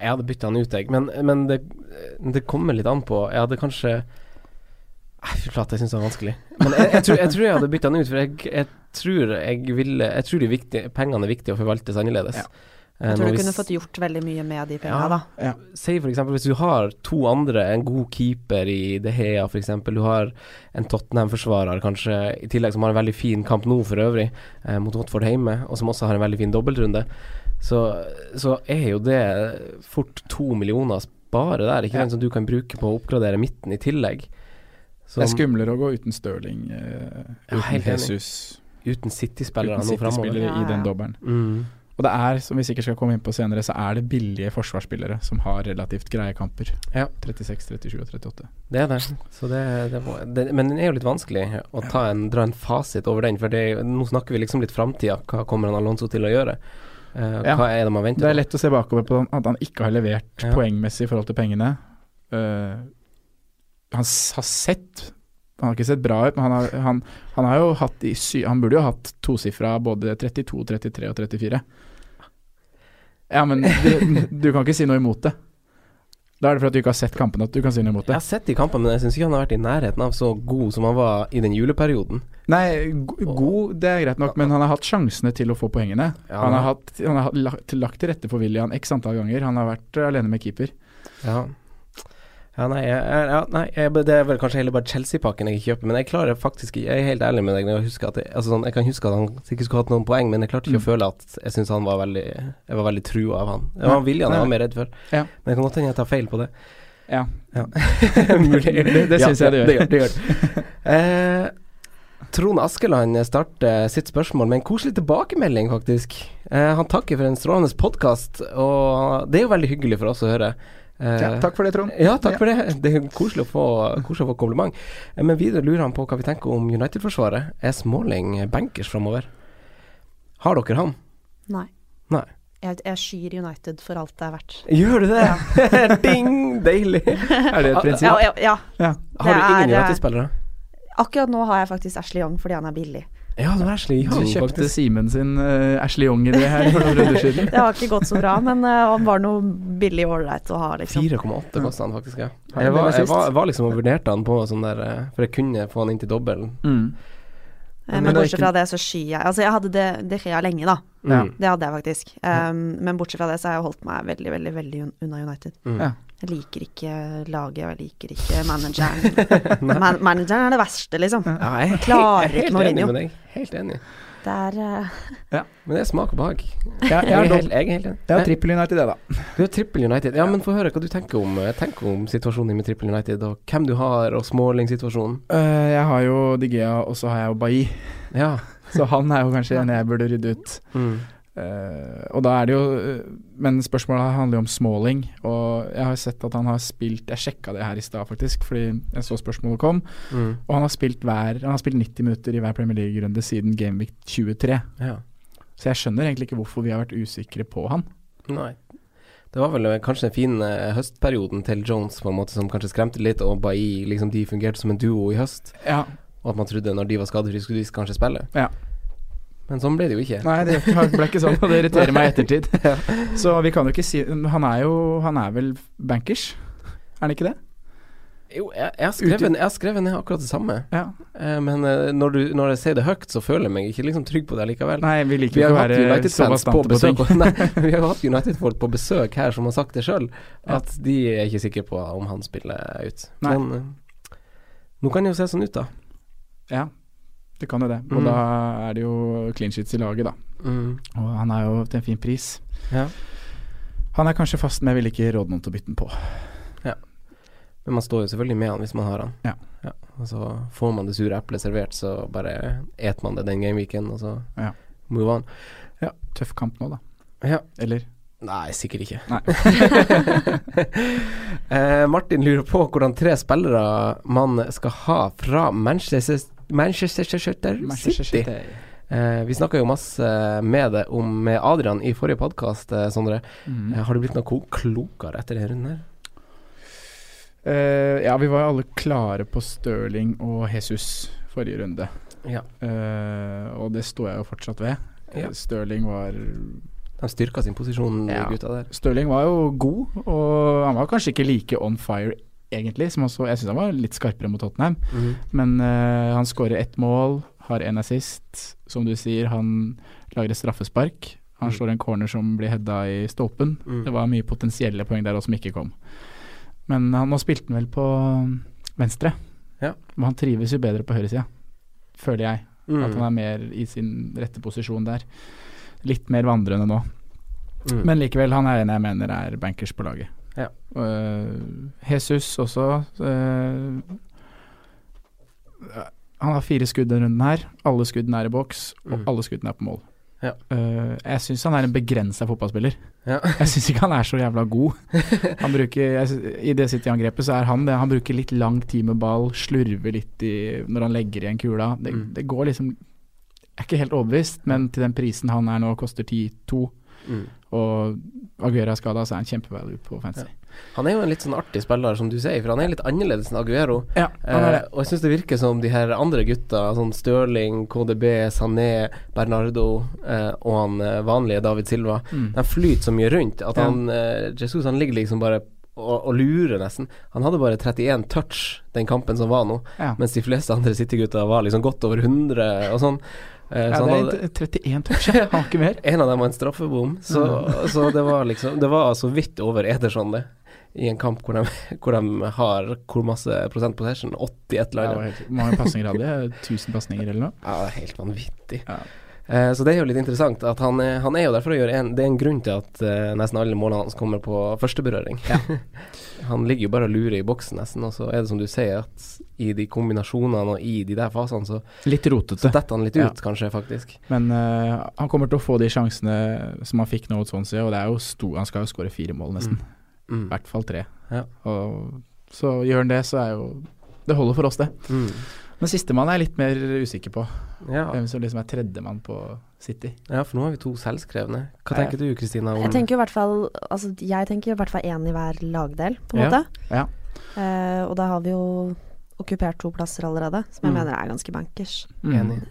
S2: Jeg hadde bytta han ut, jeg. Men, men det, det kommer litt an på Jeg hadde kanskje Nei, Fy jeg syns det var vanskelig. Men jeg, jeg, tror, jeg tror jeg hadde bytta den ut, for jeg, jeg tror jeg ville Jeg tror de viktige, pengene er viktige å forvaltes annerledes.
S3: Ja.
S2: Eh,
S4: Jeg tror du
S2: hvis,
S4: kunne fått gjort veldig mye med de
S2: Ja.
S4: da.
S2: Ja. Si eksempel hvis du har to andre, en god keeper i De Hea eksempel, du har en Tottenham-forsvarer kanskje i tillegg som har en veldig fin kamp nå for øvrig, eh, mot Watford hjemme, og som også har en veldig fin dobbeltrunde, så, så er jo det fort to millioner bare der, ikke
S3: Ja.
S2: sant, som du kan bruke på å oppgradere midten i tillegg.
S3: Det er skumlere å gå uten Stirling,
S2: uh,
S3: uten. Jesus,
S2: Uten City-spillere
S3: uten
S2: framover.
S3: City-spillere
S4: Ja,
S3: i den
S4: ja.
S3: dobbelen.
S2: Mm.
S3: Og det er, som vi sikkert skal komme inn på senere, så er det billige forsvarsspillere som har relativt greie kamper.
S2: Ja.
S3: 36, 37 og 38.
S2: Det er det. Så det, det, må, det Men den er jo litt vanskelig å ta en, dra en fasit over den, for det, nå snakker vi liksom litt framtida. Hva kommer han Alonso til å gjøre? Uh,
S3: Ja.
S2: Hva er det man venter
S3: Det er lett å se bakover på at han ikke har levert
S2: Ja.
S3: poengmessig i forhold til pengene. Eh, han har sett Han har ikke sett bra ut, men han har, han, han har jo hatt i sy Han burde jo hatt tosifra både 32, 33 og 34. Ja, men du, du kan ikke si noe imot det. Da er det fordi at du ikke har sett kampene at du kan si noe imot det.
S2: Jeg har sett de kampene, men jeg syns ikke han har vært i nærheten av så god som han var i den juleperioden.
S3: Nei, god, det er greit nok, men han har hatt sjansene til å få poengene.
S2: Ja.
S3: Han har, hatt, han har lagt, lagt til rette for William x antall ganger. Han har vært alene med keeper.
S2: Ja. Ja, nei, jeg, ja, nei jeg, det er vel kanskje heller bare Chelsea-pakken jeg ikke kjøper, men jeg klarer faktisk Jeg er helt ærlig med deg jeg husker at jeg, altså sånn, jeg kan huske at han sikkert skulle hatt noen poeng, men jeg klarte ikke
S3: Mm.
S2: å føle at jeg syns han var veldig Jeg var veldig trua av han. Det var William jeg var mer redd for,
S3: Ja.
S2: men det kan godt hende jeg tar feil på det.
S3: Ja.
S2: Ja. *laughs*
S3: Mulig. *laughs* Det- det synes jeg det gjør.
S2: Det gjør, det gjør. *laughs* eh, Trond Askeland starter sitt spørsmål med en koselig tilbakemelding, faktisk. Eh, han takker for en strålende podkast, og det er jo veldig hyggelig for oss å høre. Eh,
S3: Ja, takk for det, Trond.
S2: Ja, takk for det. *laughs* Det er koselig å få, koselig å få kompliment. Eh, Men videre lurer han på hva vi tenker om United-forsvaret. Er Smalling bankers framover? Har dere han?
S4: Nei.
S2: Nei.
S4: Jeg, jeg skyr United for alt det er verdt.
S2: Gjør du det? *laughs* Ding! Deilig.
S3: Er det et prinsipp?
S4: Ja, ja, ja.
S3: Ja.
S2: Har du ingen
S4: eh,
S2: United-spillere?
S4: Akkurat nå har jeg faktisk Ashley Young fordi han er billig.
S2: Ja, det var Ashley
S3: Du
S2: Young,
S3: kjøpte
S2: faktisk.
S3: Simen sin uh, Ashley Young-idé her for noen runder siden. *laughs*
S4: Det har ikke gått så bra, men eh, han var noe billig ålreit å ha, liksom.
S2: 4,8 kosta han faktisk, ja. Jeg var, jeg var, var liksom og vurderte han på sånn der eh, For jeg kunne få han inn til dobbelen.
S3: Mm. Men
S4: Men, bortsett fra det, så skyr jeg Altså, jeg hadde det, det Gea lenge, da.
S2: Mm.
S4: Det hadde jeg faktisk. Um, men bortsett fra det, så har jeg holdt meg veldig, veldig veldig unna United.
S2: Mm.
S3: Ja.
S4: Jeg liker ikke laget, og jeg liker ikke manageren. *laughs* Man manageren er det verste, liksom.
S2: Ja, jeg er
S4: Klarer
S2: helt, jeg er
S4: ikke
S2: helt enig med deg. Helt enig.
S4: Det er Ja,
S2: Men det er smak og behag. Jeg
S3: jeg
S2: er helt, jeg er helt enig.
S3: jeg har trippel United, det, da.
S2: Du er Trippel United. Ja, men få høre hva du tenker om, eh, tenker om situasjonen med Trippel United, og hvem du har, og Småling-situasjonen.
S3: Uh, jeg har jo Digea, og så har jeg jo Bailly.
S2: Ja.
S3: Så han er jo kanskje en jeg burde rydde ut.
S2: Mm.
S3: Eh, og da er det jo eh, Men spørsmålet handler jo om Smalling, og jeg har sett at han har spilt Jeg sjekka det her i stad, faktisk, fordi jeg så spørsmålet kom.
S2: Mm.
S3: Og han har spilt hver Han har spilt 90 minutter i hver Premier League-runde siden Gameweek 23.
S2: Ja.
S3: Så jeg skjønner egentlig ikke hvorfor vi har vært usikre på han.
S2: Nei. Det var vel eh, kanskje den fine høstperioden til Jones på en måte som kanskje skremte litt, og Bailly liksom de fungerte som en duo i høst.
S3: Ja.
S2: Og at man trodde når de var skadefrie, skulle de kanskje spille.
S3: Ja.
S2: Men sånn ble det jo ikke.
S3: Nei, det ble ikke sånn, og det irriterer meg i ettertid. *laughs* Så vi kan jo ikke si Han er jo Han er vel bankers? Er han ikke det?
S2: Jo, jeg, jeg, har skrevet, jeg har skrevet ned akkurat det samme.
S3: Ja.
S2: Eh, men eh, når, du, når jeg sier det høyt, så føler jeg meg ikke liksom trygg på det likevel.
S3: Nei, vi
S2: Vi
S3: liker
S2: vi
S3: ikke å være
S2: United-fans på
S3: på
S2: besøk
S3: ting. *laughs*
S2: Nei, *laughs* Vi har hatt United-folk på besøk her som har sagt det sjøl, at de er ikke sikre på om han spiller ut.
S3: Nei.
S2: Men eh, nå kan det jo se sånn ut, da.
S3: Ja, det kan jo det. Og
S2: Mm.
S3: da er det jo clean sheets i laget, da.
S2: Mm.
S3: Og han er jo til en fin pris.
S2: Ja.
S3: Han er kanskje fast, men jeg vil ikke råde noen til å bytte den på. Ja.
S2: Men man står jo selvfølgelig med han hvis man har han.
S3: Ja.
S2: Og så får man det sure eplet servert, så bare et man det den gameweeken, og så
S3: Ja.
S2: move on.
S3: Ja, tøff kamp nå, da.
S2: Ja.
S3: Eller?
S2: Nei, sikkert ikke.
S3: Nei. *laughs*
S2: eh, Martin lurer på hvordan tre spillere man skal ha fra Manchester Manchester City.
S3: Manchester City.
S2: Eh, vi snakka jo masse med det om med Adrian i forrige podkast, eh, Sondre.
S3: Mm.
S2: Eh, har du blitt noe klokere etter denne runden her?
S3: Uh, ja, vi var jo alle klare på Stirling og Jesus forrige runde.
S2: Ja.
S3: Uh, og det står jeg jo fortsatt ved.
S2: Ja.
S3: Stirling var
S2: De styrka sin posisjon,
S3: Ja.
S2: gutta der.
S3: Stirling var jo god, og han var kanskje ikke like on fire egentlig. Som også, jeg syns han var litt skarpere mot Tottenham.
S2: Mm.
S3: Men uh, han skårer ett mål, har en assist. Som du sier, han lager et straffespark. Han
S2: Mm.
S3: slår en corner som blir heada i stolpen.
S2: Mm.
S3: Det var mye potensielle poeng der også som ikke kom. Men han, nå spilte han vel på venstre.
S2: Ja.
S3: Men han trives jo bedre på høyresida, føler jeg. At han er mer i sin rette posisjon der. Litt mer vandrende nå.
S2: Mm.
S3: Men likevel, han er en jeg mener er bankers på laget.
S2: Ja.
S3: Uh, Jesus også. uh, han har fire skudd denne runden her. Alle skuddene er i boks, og
S2: Mm.
S3: alle skuddene er på mål.
S2: Ja.
S3: Uh, jeg syns han er en begrensa fotballspiller.
S2: Ja.
S3: Jeg syns ikke han er så jævla god. Han bruker, jeg, sy- I det City-angrepet så er han det. Han bruker litt lang tid med ball, slurver litt i, når han legger igjen kula. Det,
S2: Mm.
S3: det går liksom Jeg er ikke helt overbevist, men til den prisen han er nå, koster 10-2,
S2: Mm.
S3: og Aguero er skada, så er han kjempevalue på fancy.
S2: Han er jo en litt sånn artig spiller, som du sier, for han er litt annerledes enn Aguero.
S3: Ja.
S2: Eh, og jeg syns det virker som de her andre gutta, sånn Stirling, KDB, Sané, Bernardo eh, og han eh, vanlige David Silva,
S3: Mm.
S2: de flyter så mye rundt at han eh, Jesus han ligger liksom bare og, og lurer nesten. Han hadde bare 31 touch den kampen som var nå,
S3: Ja.
S2: mens de fleste andre City-gutta var liksom godt over 100 og sånn. Eh,
S3: Ja, det er 31 touch, jeg han har ikke mer. *laughs*
S2: en av dem var en straffebom, så, *laughs* så det var liksom Det var så vidt over Ederson, det. I en kamp hvor de, *laughs* hvor de har hvor masse prosent possession? 80 et eller
S3: Ja,
S2: annet.
S3: helt- Hvor mange pasninger hadde de? 1000 pasninger eller noe?
S2: Ja, det er helt vanvittig.
S3: Ja.
S2: Eh, så det er jo litt interessant at han er, han er jo der for å gjøre en Det er en grunn til at eh, nesten alle målene hans kommer på førsteberøring. Ja. *laughs* han ligger jo bare og lurer i boksen nesten, og så er det som du sier, at i de kombinasjonene og i de der fasene, så,
S3: Litt
S2: så detter han litt ut,
S3: Ja.
S2: kanskje, faktisk.
S3: Men eh, han kommer til å få de sjansene som han fikk nå mot Swansea, og det er jo stor, han skal jo skåre fire mål, nesten. I
S2: Mm.
S3: hvert fall tre.
S2: Ja.
S3: Og, så gjør han det, så er jo Det holder for oss, det.
S2: Mm.
S3: Men sistemann er jeg litt mer usikker på.
S2: Ja.
S3: Hvem som liksom er tredjemann på City.
S2: ja, for nå har vi to selvskrevne. Hva
S3: Ja.
S2: tenker du, Kristina? om
S4: Jeg tenker i hvert fall Altså, jeg tenker i hvert fall én i hver lagdel, på en
S3: Ja,
S4: måte.
S3: ja.
S4: Uh, og da har vi jo okkupert to plasser allerede, som jeg
S2: Mm.
S4: mener er ganske bankers.
S2: Enig.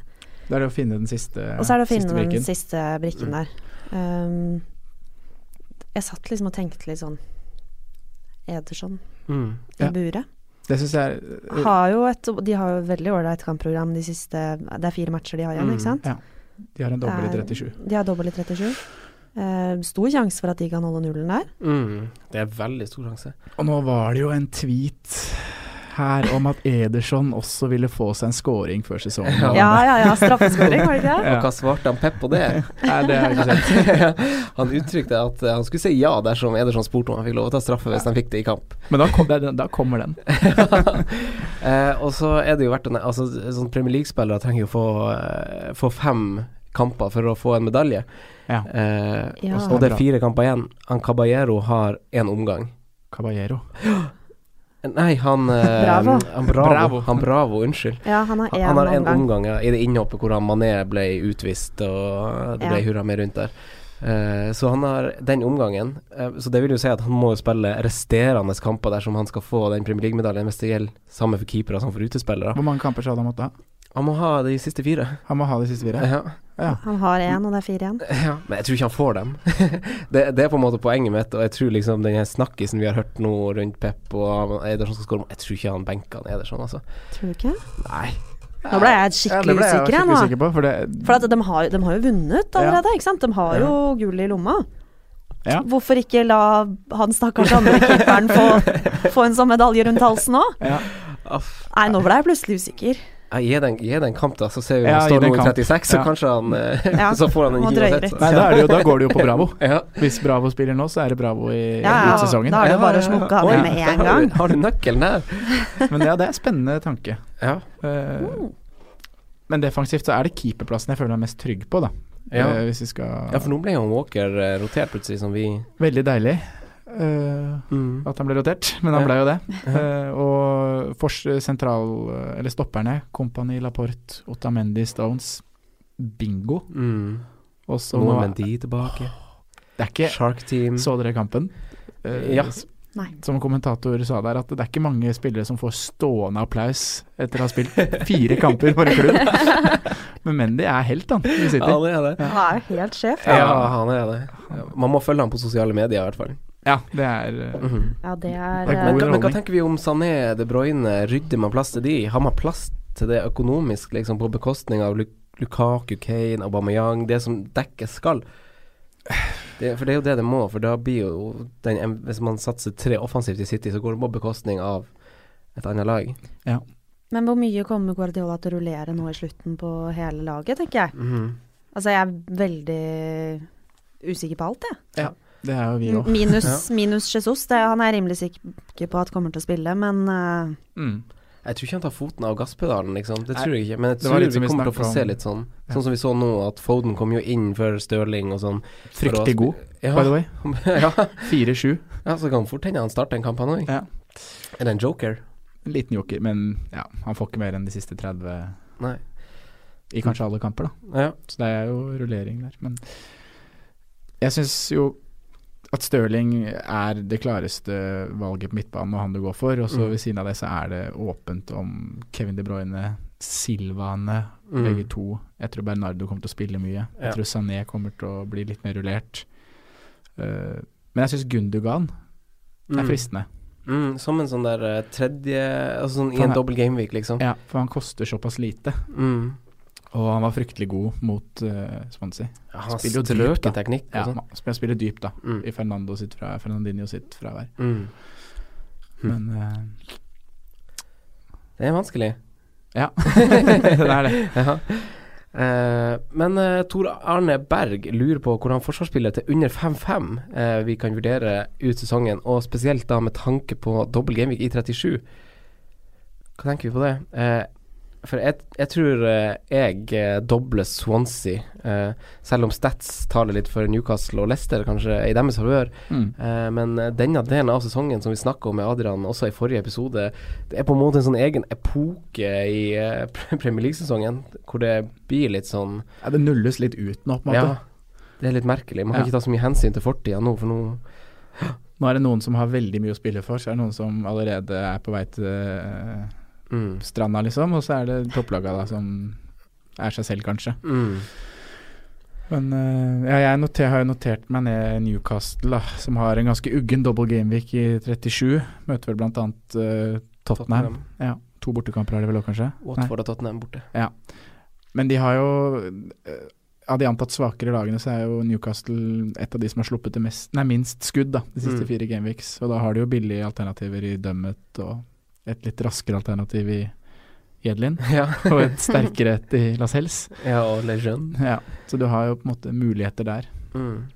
S3: Da er det å finne den siste brikken.
S4: Og så er det å finne den siste brikken der. Um, jeg satt liksom og tenkte litt sånn Ederson
S2: Mm.
S4: i
S3: Ja.
S4: buret.
S3: Det syns jeg er
S4: Har jo et, de har jo veldig ålreit kampprogram de siste Det er fire matcher de har igjen,
S2: Mm.
S4: ikke sant?
S3: Ja. De har en dobbel i
S4: Det er-
S3: 37.
S4: De har dobbel i 37. Uh, stor sjanse for at de kan holde nullen der.
S2: Mm. Det er veldig stor sjanse.
S3: Og nå var det jo en tweet her om at Ederson også ville få seg en scoring før sesongen.
S2: Ja.
S4: Ja, ja, ja. Straffeskåring, var det ikke det?
S3: Ja.
S2: Og hva svarte han Pep på det? *laughs*
S3: Nei, det har jeg ikke sett. *laughs*
S2: han uttrykte at eh, han skulle si ja dersom Ederson spurte om han fikk lov å ta straffe hvis han fikk det i kamp.
S3: Men da, kom, da kommer den. *laughs*
S2: eh, og så er det jo verdt å Altså, sånn Premier League-spillere trenger jo få, eh, få fem kamper for å få en medalje.
S3: Ja.
S2: Eh,
S4: Ja.
S2: og, og det er fire kamper igjen. Han Caballero har én omgang.
S3: Caballero. *gasps*
S2: Nei, han eh,
S4: Bravo.
S2: Han Bravo.
S3: Bravo.
S2: Han Bravo, unnskyld.
S4: Ja, han har
S2: Han,
S4: én
S2: han har en
S4: omgang.
S2: omgang ja, i det innhoppet hvor han Mané ble utvist, og det ble
S4: Ja.
S2: hurra med rundt der. Eh, så han har den omgangen. Eh, så det vil jo si at han må spille resterende kamper dersom han skal få den Premier League-medaljen, hvis det gjelder samme for keepere som for utespillere.
S3: Hvor mange kamper skal han måtte ha?
S2: Han må ha de siste fire.
S3: Han må ha de siste fire.
S2: Ja.
S3: Ja.
S4: Han har én, og det er fire igjen. *laughs*
S2: ja. Men jeg tror ikke han får dem. *laughs* det, det er på en måte poenget mitt, og jeg tror liksom den her snakkisen vi har hørt nå rundt Pep og Ederson skal skåre Jeg tror ikke han benker han Ederson, altså.
S4: Tror du ikke?
S2: Nei.
S4: Nå ble jeg skikkelig
S3: ja, ble jeg
S4: usikker, jeg
S3: skikkelig
S4: nå.
S3: usikker på, for det
S4: For at de har, de har jo vunnet allerede, ikke sant? De har jo gull i lomma.
S3: Ja.
S4: Hvorfor ikke la han stakkars andre keeperen få, *laughs* få en sånn medalje rundt halsen òg?
S3: ja.
S4: Nei, nå ble jeg plutselig usikker.
S2: Gi den, gi den kamp, da, så ser vi om
S3: Ja,
S2: står noe i 36, så
S3: Ja.
S2: kanskje han eh, *laughs*
S4: Ja,
S2: Så får han en gi uansett.
S3: Nei, da, er det jo, da går det jo på *laughs* Bravo.
S2: Ja.
S3: Hvis Bravo spiller nå, så er det Bravo i
S4: Ja, ja,
S3: ut
S4: da er det bare å smukke av med
S2: da
S4: en
S2: har
S4: gang.
S2: du- Har du nøkkelen der? *laughs*
S3: Men ja, det er en spennende tanke.
S2: Ja.
S3: Eh,
S4: Mm.
S3: Men defensivt så er det keeperplassen jeg føler meg mest trygg på, da.
S2: Ja.
S3: Eh, hvis vi skal
S2: ja, for nå ble jo Walker rotert plutselig, som vi
S3: Veldig deilig eh,
S2: mm.
S3: at han ble rotert, men han
S2: Ja.
S3: ble jo det. Uh, *laughs* og for, sentral, eller stopperne, Kompani, Laporte, Otamendi, Stones bingo.
S2: Mm.
S3: Og så
S2: de tilbake.
S3: Det er ikke
S2: Shark Team.
S3: Så dere kampen? Uh,
S2: Ja.
S4: Nei.
S3: Som kommentator sa der, at det er ikke mange spillere som får stående applaus etter å ha spilt fire kamper for en klubb. *laughs* Men Mendy er helt, han.
S2: Ja, det er det.
S4: Han er helt sjef.
S2: Ja, han er det. Man må følge ham på sosiale medier, i hvert fall.
S3: Ja, det er eh,
S2: Mhm.
S4: Ja, det er
S3: Det er
S4: eh,
S2: Men, men hva tenker vi om Sané, De Bruyne? Rydder man plass til de? Har man plass til det økonomisk, liksom, på bekostning av Lu Lukaku, Kane, Aubameyang, det som dekkes skal? Det, for det er jo det det må, for da blir jo den Hvis man satser tre offensivt i City, så går det på bekostning av et annet lag. Ja.
S4: Men hvor mye kommer Guardiola til å rullere nå i slutten på hele laget, tenker jeg.
S2: Mhm.
S4: Altså, jeg er veldig usikker på alt, jeg.
S3: Det er jo vi òg.
S4: Minus, minus Jesus. Det, han er rimelig sikker på at kommer til å spille, men uh...
S3: Mm.
S2: Jeg tror ikke han tar foten av gasspedalen, liksom. Det tror jeg ikke. Men jeg tror
S3: litt
S2: vi
S3: vi
S2: kommer til å få se litt sånn.
S3: Ja.
S2: Sånn som vi så nå, at Foden kom jo inn før Stirling og sånn.
S3: Fryktelig god,
S2: Ja.
S3: by the way. *laughs*
S2: ja.
S3: 4-7.
S2: ja, så kan fort hende han starter en kamp, han òg.
S3: Ja.
S2: Er det en joker?
S3: En liten joker, men ja, han får ikke mer enn de siste 30
S2: Nei.
S3: i kanskje alle kamper, da.
S2: Ja.
S3: Så det er jo rullering der. Men jeg syns jo at Stirling er det klareste valget på midtbanen og han du går for. Og så
S2: Mm.
S3: ved siden av det så er det åpent om Kevin De Bruyne, Silvane,
S2: Mm.
S3: begge to. Jeg tror Bernardo kommer til å spille mye. Jeg tror Sané kommer til å bli litt mer rullert. Uh, men jeg syns Gundogan er
S2: Mm.
S3: fristende.
S2: Mm, som en sånn der eh, tredje Altså sånn i en dobbel gameweek, liksom.
S3: Ja, for han koster såpass lite.
S2: Mm.
S3: Og han var fryktelig god mot uh, Swansea.
S2: Ja, han har strøken teknikk
S3: Ja,
S2: sånn.
S3: Han jeg spiller dypt, da.
S2: Mm.
S3: I Fernando sitt fra, Fernandinho sitt fravær.
S2: Mm.
S3: Men uh,
S2: Det er vanskelig.
S3: Ja, *laughs* *laughs* det er det.
S2: Ja. Uh, men uh, Tor Arne Berg lurer på hvordan forsvarsspiller til under 5-5 uh, vi kan vurdere ut sesongen, og spesielt da med tanke på dobbel gameweek i 37. Hva tenker vi på det? For jeg, jeg tror eh, jeg eh, dobler Swansea, eh, selv om Stats taler litt for Newcastle og Leicester, kanskje i deres favør.
S3: Mm.
S2: Eh, men eh, denne delen av sesongen som vi snakka om med Adrian også i forrige episode, det er på en måte en sånn egen epoke i eh, *laughs* Premier League-sesongen, hvor det blir litt sånn
S3: Ja, det nulles litt ut nå, på en måte.
S2: Ja, det er litt merkelig. Man kan
S3: Ja.
S2: ikke ta så mye hensyn til fortida nå, for nå
S3: Nå er det noen som har veldig mye å spille for, så er det noen som allerede er på vei til
S2: mm,
S3: stranda, liksom. Og så er det topplaga da som er seg selv, kanskje.
S2: mm,
S3: Men eh, ja, jeg noter, har jo notert meg ned Newcastle, da, som har en ganske uggen double gameweek i 37. Møter vel blant annet Tottenham. Tottenham. Ja, To bortekamper har de vel òg, kanskje? Nei.
S2: Watford og Tottenham borte.
S3: Men de har jo eh, Av de antatt svakere lagene, så er jo Newcastle et av de som har sluppet det mest, nei, minst skudd da, de siste
S2: Mm.
S3: fire gameweeks. Og da har de jo billige alternativer i Dummet og et litt raskere alternativ i Jedlin. *laughs*
S2: Ja.
S3: og et sterkere et i Las Hels.
S2: ja, og Lejeune.
S3: Ja, så du har jo på en måte muligheter der.
S2: Mm.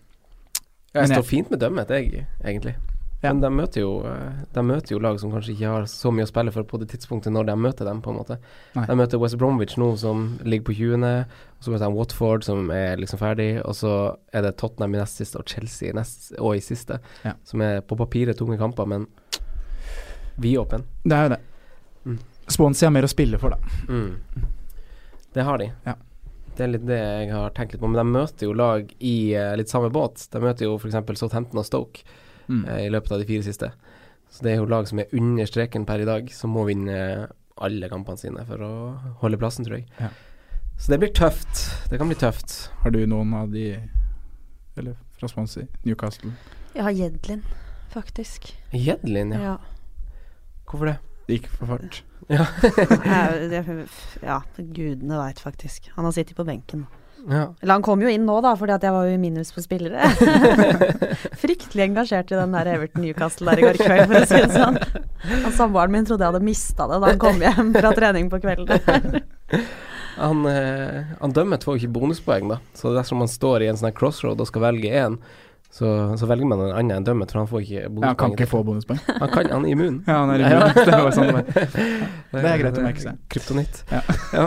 S3: Ja,
S2: Jeg står fint med dømmet, jeg, egentlig. Men de møter, jo, eh, de møter jo lag som kanskje ikke har så mye å spille for på det tidspunktet når de møter dem, på en måte.
S3: Nei.
S2: De møter West Bromwich nå, som ligger på 20., og så møter de Watford, som er liksom ferdig, og så er det Tottenham i nest siste og Chelsea i nest, og i siste, som er på papiret tunge kamper, men vidåpen.
S3: Det er jo det.
S2: Mm.
S3: Swansea har mer å spille for, da.
S2: Mm. Det har de.
S3: Ja.
S2: Det er litt det jeg har tenkt litt på. Men de møter jo lag i uh, litt samme båt. De møter jo f.eks. Southampton og Stoke
S3: Mm.
S2: uh, i løpet av de fire siste. Så det er jo lag som er under streken per i dag, som må vinne alle kampene sine for å holde plassen, tror jeg.
S3: Ja.
S2: Så det blir tøft. Det kan bli tøft.
S3: Har du noen av de Eller fra Swansea? Newcastle?
S4: Jeg har Jedlin, faktisk.
S2: Jedlin, ja.
S4: Ja.
S2: Hvorfor det?
S3: Det gikk for fart.
S2: Ja. *laughs*
S4: Ja, gudene veit faktisk. Han har sittet på benken.
S2: ja.
S4: Eller han kom jo inn nå, da, fordi at jeg var jo i minus på spillere. *laughs* Fryktelig engasjert i den der Everton Newcastle der i går kveld, for å si det sånn. Og Samboeren min trodde jeg hadde mista det da han kom hjem fra trening på kvelden. *laughs*
S2: Han, eh, han dømmet får jo ikke bonuspoeng, da. Så dersom man står i en sånn crossroad og skal velge én, så, så velger man en annen enn dømmet, for han får ikke
S3: Ja, han kan ikke få bonuspoeng. *laughs*
S2: Han, kan, han er immun.
S3: Ja, han er *laughs*
S2: Ja.
S3: immun. *laughs* Det var sånn det. Det er greit å merke seg.
S2: Kryptonitt.
S3: Ja.
S2: Ja.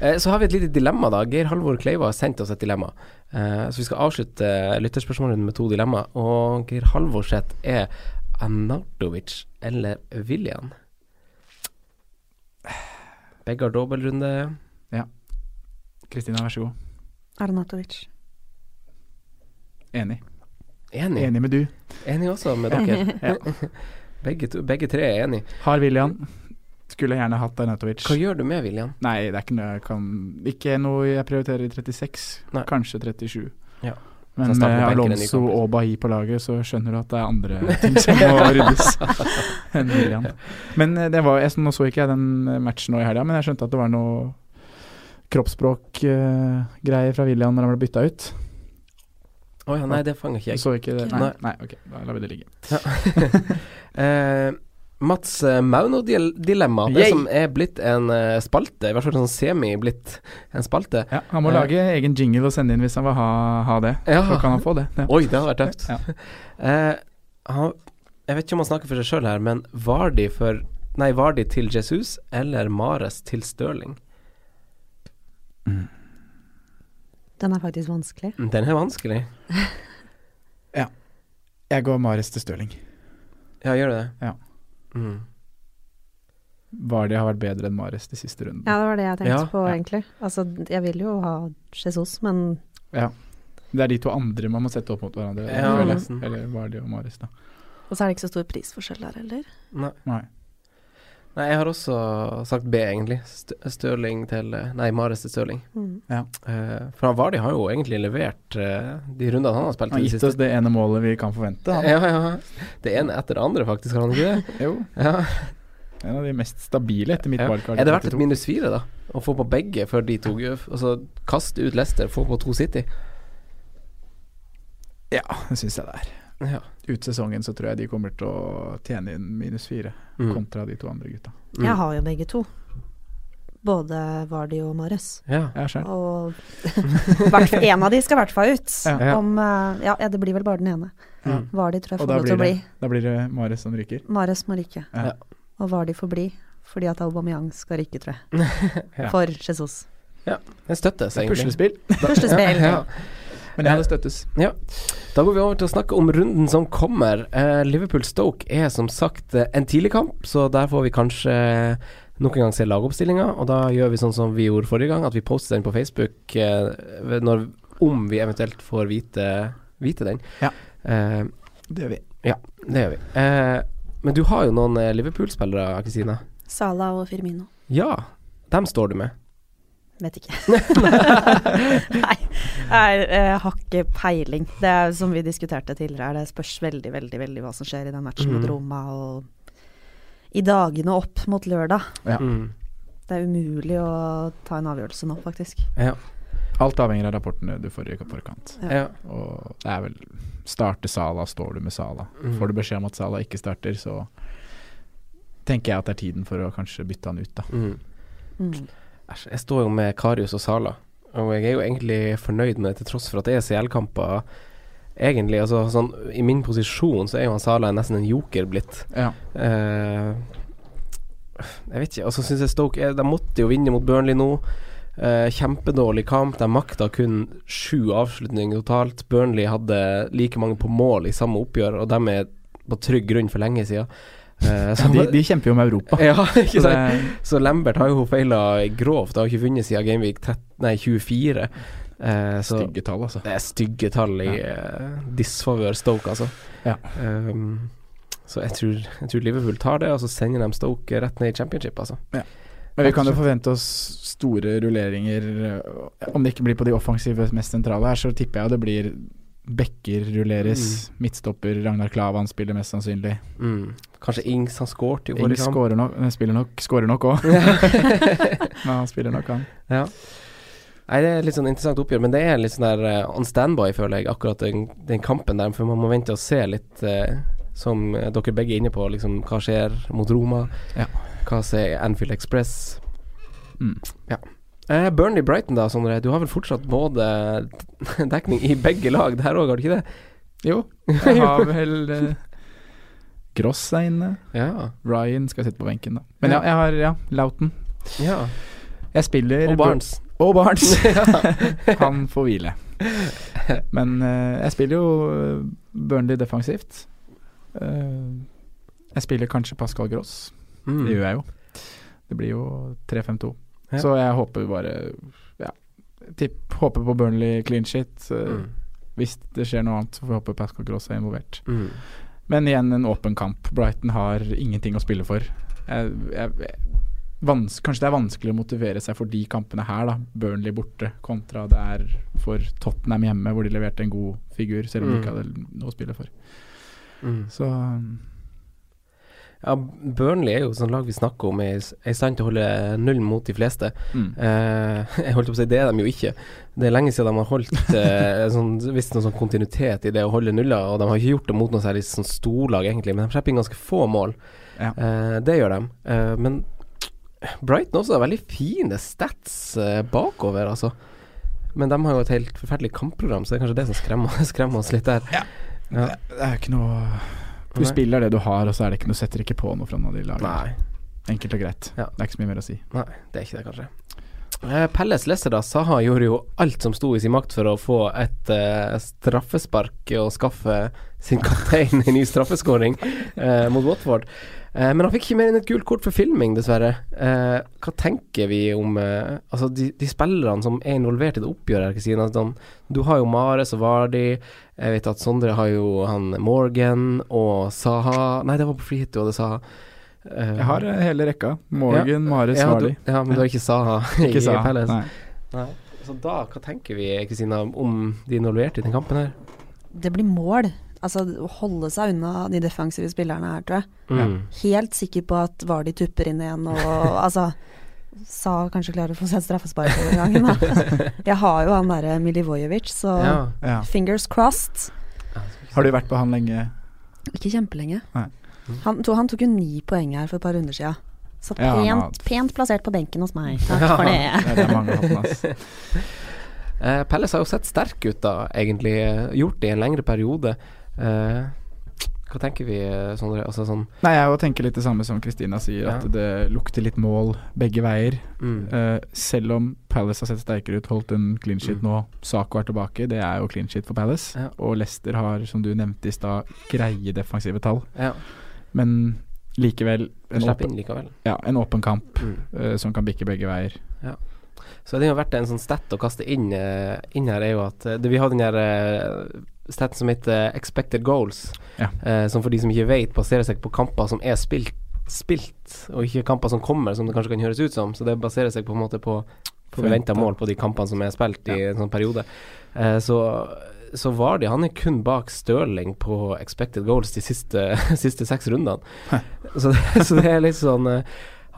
S2: Eh, Så har vi et lite dilemma, da. Geir Halvor Kleiva har sendt oss et dilemma. Eh, så vi skal avslutte eh, lytterspørsmålene med to dilemma. Og Geir Halvor sitt er Anatovic eller William? Begge har dobbeltrunde.
S3: Ja. Kristina, vær så god.
S4: Arnatovic.
S3: Enig.
S2: Enig.
S3: Enig med du.
S2: Enig også med dere. *laughs* *laughs* begge, to, begge tre er enig.
S3: Har William. Skulle gjerne hatt Arnatovic.
S2: Hva gjør du med William?
S3: Nei, det er ikke noe jeg kan Ikke noe jeg prioriterer i 36.
S2: Nei.
S3: Kanskje 37.
S2: Ja.
S3: Men med
S2: ny
S3: Alonso og Bahi på laget, så skjønner du at det er andre *laughs* ting som må ryddes enn William. Men eh, det var, jeg, nå så ikke jeg den eh, matchen nå i helga, men jeg skjønte at det var noe kroppsspråkgreier uh, fra William når han ble bytta ut.
S2: Å ja, nei, det fanger ikke jeg.
S3: Så ikke det? Nei,
S2: Nei.
S3: nei ok, da lar vi det ligge. *laughs*
S2: Eh, Mats Mauno-dilemma, det
S3: Yay!
S2: som er blitt en eh, spalte, i hvert fall sånn semi blitt en spalte.
S3: Ja, han må
S2: Eh,
S3: lage egen jingle og sende inn hvis han vil ha, ha det.
S2: Ja.
S3: Så kan han få det. Ja.
S2: Oi, det hadde vært tøft.
S3: Ja. *laughs*
S2: Eh, han, jeg vet ikke om han snakker for seg sjøl her, men Vardi for Nei, Vardi til Jesus eller Mares til Stirling?
S4: Den er faktisk vanskelig.
S2: Den er vanskelig. *laughs* ja.
S3: Jeg går Mares til Stirling.
S2: Ja, gjør du det?
S3: Ja.
S2: Mm.
S3: Vardi har vært bedre enn Mares de siste rundene.
S4: Ja, det var det jeg tenkte
S2: Ja.
S4: på,
S3: Ja.
S4: egentlig. Altså, jeg vil jo ha Jesus, men
S3: Ja. Det er de to andre man må sette opp mot hverandre.
S2: Ja,
S3: føler Eller Vardi og Mares, da.
S4: Og så er det ikke så stor prisforskjell der heller.
S2: Nei.
S3: Nei.
S2: Nei, jeg har også sagt B, egentlig. Støling Stirling til eh, Nei, Mares til Stirling.
S4: Mm.
S3: Ja.
S2: Eh, for han Vardi har jo egentlig levert eh, de rundene han har spilt
S3: Han har gitt oss det ene målet vi kan forvente. Han. *laughs*
S2: Ja, ja. Det ene etter det andre, faktisk, har han ikke det? *laughs*
S3: Jo,
S2: Ja.
S3: en av de mest stabile etter mitt
S2: Ja. Er det verdt et minus fire, da? Å få på begge før de to Altså kaste ut Leicester, få på to City?
S3: Ja, det syns jeg det er.
S2: Ja.
S3: Ut sesongen så tror jeg de kommer til å tjene inn minus fire,
S2: Mm.
S3: kontra de to andre gutta.
S2: Mm.
S4: Jeg har jo begge to. Både Vardi og Mares.
S2: Ja.
S3: Jeg selv.
S4: Og *laughs* hvert en av de skal i hvert fall ut.
S3: Ja.
S2: Ja.
S4: Om eh, Ja, ja, det blir vel bare den ene.
S2: Mm.
S4: Vardi tror jeg får lov til å bli.
S3: da blir det Mares som ryker.
S4: Mares må ryke.
S3: Ja.
S4: Og Vardi får bli, fordi at Aubameyang skal ryke, tror jeg. *laughs*
S2: Ja.
S4: For Jesus.
S2: Det støttes, egentlig.
S3: Puslespill.
S4: Puslespill. *laughs*
S2: Ja, ja.
S3: Men det det støttes.
S2: Da går vi over til å snakke om runden som kommer. Eh, Liverpool-Stoke er som sagt eh, en tidlig kamp, så der får vi kanskje nok en gang se lagoppstillinga. Og da gjør vi sånn som vi gjorde forrige gang, at vi poster den på Facebook eh, når, om vi eventuelt får vite, vite den.
S3: Ja.
S2: Eh,
S3: Det gjør vi.
S2: ja, det gjør vi. Eh, men du har jo noen eh, Liverpool-spillere, Kristina.
S4: Sala og Firmino.
S2: Ja, dem står du med.
S4: Vet ikke. *laughs* Nei, jeg, jeg har ikke peiling. Det er som vi diskuterte tidligere, det spørs veldig, veldig veldig hva som skjer i den matchen mot
S2: Mhm.
S4: Roma og i dagene opp mot lørdag.
S3: Ja.
S2: Mm.
S4: Det er umulig å ta en avgjørelse nå, faktisk.
S2: Ja.
S3: Alt avhenger av rapportene du får i forkant.
S4: Ja.
S2: ja.
S3: Og det er vel Starte Sala, står du med Sala.
S2: Mm.
S3: Får du beskjed om at Sala ikke starter, så tenker jeg at det er tiden for å kanskje bytte han ut, da.
S2: Mm. Æsj, jeg står jo med Karius og Sala, og jeg er jo egentlig fornøyd med det, til tross for at det er CL-kamper. Egentlig, altså sånn I min posisjon så er jo han Sala nesten en joker blitt.
S3: Ja.
S2: Eh, jeg vet ikke. Og så syns jeg Stoke er, De måtte jo vinne mot Burnley nå. Eh, kjempedårlig kamp. De makta kun sju avslutninger totalt. Burnley hadde like mange på mål i samme oppgjør, og de er på trygg grunn for lenge siden. Eh, *laughs* så
S3: de, de kjemper jo med Europa.
S2: ja, *laughs* ikke sant?
S3: Så,
S2: Så Lambert har jo feila grovt. Har ikke vunnet siden Gameweek 13, nei, 24. Eh, så
S3: stygge tall, altså.
S2: det er stygge tall i eh, disfavør Stoke, altså.
S3: Ja.
S2: Um, så jeg tror, jeg tror Liverpool tar det, og så sender de Stoke rett ned i championship, altså.
S3: Men vi kan jo forvente oss store rulleringer. Om det ikke blir på de offensive mest sentrale her, så tipper jeg det blir Bekker rulleres, midtstopper Ragnar Klavan spiller mest sannsynlig.
S2: Mm. Kanskje Ings han skåret i forrige kamp.
S3: skårer nok, spiller nok Skårer nok òg, *laughs* men han spiller nok, han.
S2: Ja. Nei, det er litt sånn interessant oppgjør, men det er litt sånn der uh, on standby, føler jeg, akkurat den, den kampen der. For man må vente og se litt, uh, som dere begge er inne på, liksom hva skjer mot Roma.
S3: Ja.
S2: Hva sier Anfield Express.
S3: Mm.
S2: Ja. Uh, Burnley Brighton, da, Sondre. Du har vel fortsatt både *laughs* dekning i begge lag der òg, har du ikke det?
S3: Jo, *laughs* jeg har vel Gross er inne.
S2: Ja.
S3: Ryan skal sitte på benken, da. Men ja, jeg har ja, Lauten.
S2: ja.
S3: Jeg spiller
S2: Og Barnes.
S3: Og Barnes. *laughs* *laughs* Han får hvile. Men uh, jeg spiller jo eh, Burnley defensivt. Uh, jeg spiller kanskje Pascal Gross.
S2: Mm.
S3: Det gjør jeg jo. Det blir jo 3-5-2.
S2: Ja.
S3: Så jeg håper bare Ja. tipp, håper på Burnley clean shit. Uh,
S2: Mm.
S3: Hvis det skjer noe annet, så får vi håpe Pascal Gross er involvert.
S2: Mm.
S3: Men igjen en åpen kamp. Brighton har ingenting å spille for. Jeg, jeg, vans, kanskje det er vanskelig å motivere seg for de kampene her, da. Burnley borte kontra det er for Tottenham hjemme, hvor de leverte en god figur, selv om de
S2: Mm.
S3: ikke hadde noe å spille for.
S2: Mm.
S3: Så
S2: Ja, Burnley er jo sånn lag vi snakker om er i stand til å holde null mot de fleste.
S3: mm.
S2: Eh, *laughs* jeg holdt på å si, det er de jo ikke. Det er lenge siden de har holdt eh, *laughs* sånn, visst noe sånn kontinuitet i det å holde nuller, og de har ikke gjort det mot noe særlig sånn storlag, egentlig, men de slipper inn ganske få mål.
S3: Ja.
S2: Eh, det gjør de. Eh, men Brighton også har veldig fine stats eh, bakover, altså. Men de har jo et helt forferdelig kampprogram, så det er kanskje det som skremmer, *laughs* skremmer oss litt der. Ja.
S3: det, det er ikke noe Du
S2: Nei.
S3: spiller det du har, og så er det ikke noe, setter ikke på noe fra noen av de lagene.
S2: Nei.
S3: Enkelt og greit.
S2: Ja.
S3: Det er ikke så mye mer å si.
S2: Nei, det er ikke det, kanskje. Eh, Pelles Lesser, da. Saha gjorde jo alt som sto i sin makt for å få et eh, straffespark og skaffe sin kaptein en ny straffeskåring eh, mot Watford. Eh, men han fikk ikke mer enn et gult kort for filming, dessverre. Eh, hva tenker vi om eh, Altså, de, de spillerne som er involvert i det oppgjøret, her, Kristina. Sånn, du har jo Mares og Vardi. Jeg vet at Sondre har jo han Morgan og Saha Nei, det var på free du hadde Saha. Eh,
S3: Jeg har eh, hele rekka. Morgan, Mares,
S2: ja,
S3: Vardi.
S2: du- Ja, men du har ikke Saha *laughs* i
S3: Ikke sa
S2: Palace.
S3: Nei.
S2: Nei. Så da, hva tenker vi Kristina om de involverte i den kampen her?
S4: Det blir mål. Altså holde seg unna de defensive spillerne her, tror jeg.
S2: Mm.
S4: Helt sikker på at Vardi tupper inn igjen og *laughs* altså Sa kanskje klarer å få seg straffespark over gangen, da. *laughs* Jeg har jo han derre Milivojevic, så
S2: Ja.
S3: Ja.
S4: fingers crossed.
S3: Har du vært på han lenge?
S4: Ikke kjempelenge. Han, to, han tok jo ni poeng her for et par runder sia. Så
S3: Ja,
S4: pent,
S3: har-
S4: pent plassert på benken hos meg. Takk
S2: Ja.
S4: for det.
S3: Ja, det hatten, ass. *laughs*
S2: Eh, Pelles har jo sett sterk ut, da, egentlig. Gjort det i en lengre periode. Eh, hva tenker vi, Sondre? Altså sånn
S3: Nei, jeg tenker litt det samme som Kristina sier,
S2: Ja.
S3: at det lukter litt mål begge veier.
S2: mm.
S3: Uh, selv om Palace har sett sterkere ut, holdt en clean sheet
S2: Mm.
S3: nå, Saco er tilbake, det er jo clean sheet for Palace.
S2: Ja.
S3: Og Leicester har, som du nevnte i stad, greie defensive tall.
S2: Ja.
S3: Men likevel en åpen,
S2: likevel.
S3: ja, en åpen kamp
S2: Mm.
S3: uh, som kan bikke begge veier.
S2: Så det har vært en sånn stat å kaste inn, eh, inn her, er jo at eh, det, vi har den her uh, staten som heter expected goals,
S3: Ja.
S2: eh, som for de som ikke vet, baserer seg på kamper som er spilt, spilt, og ikke kamper som kommer, som det kanskje kan høres ut som. Så det baserer seg på en måte på forventa mål på de kampene som er spilt i en sånn periode. Eh, så så Vardi han er kun bak Stirling på expected goals de siste, *laughs* siste seks rundene. Så, det- så det er litt sånn eh,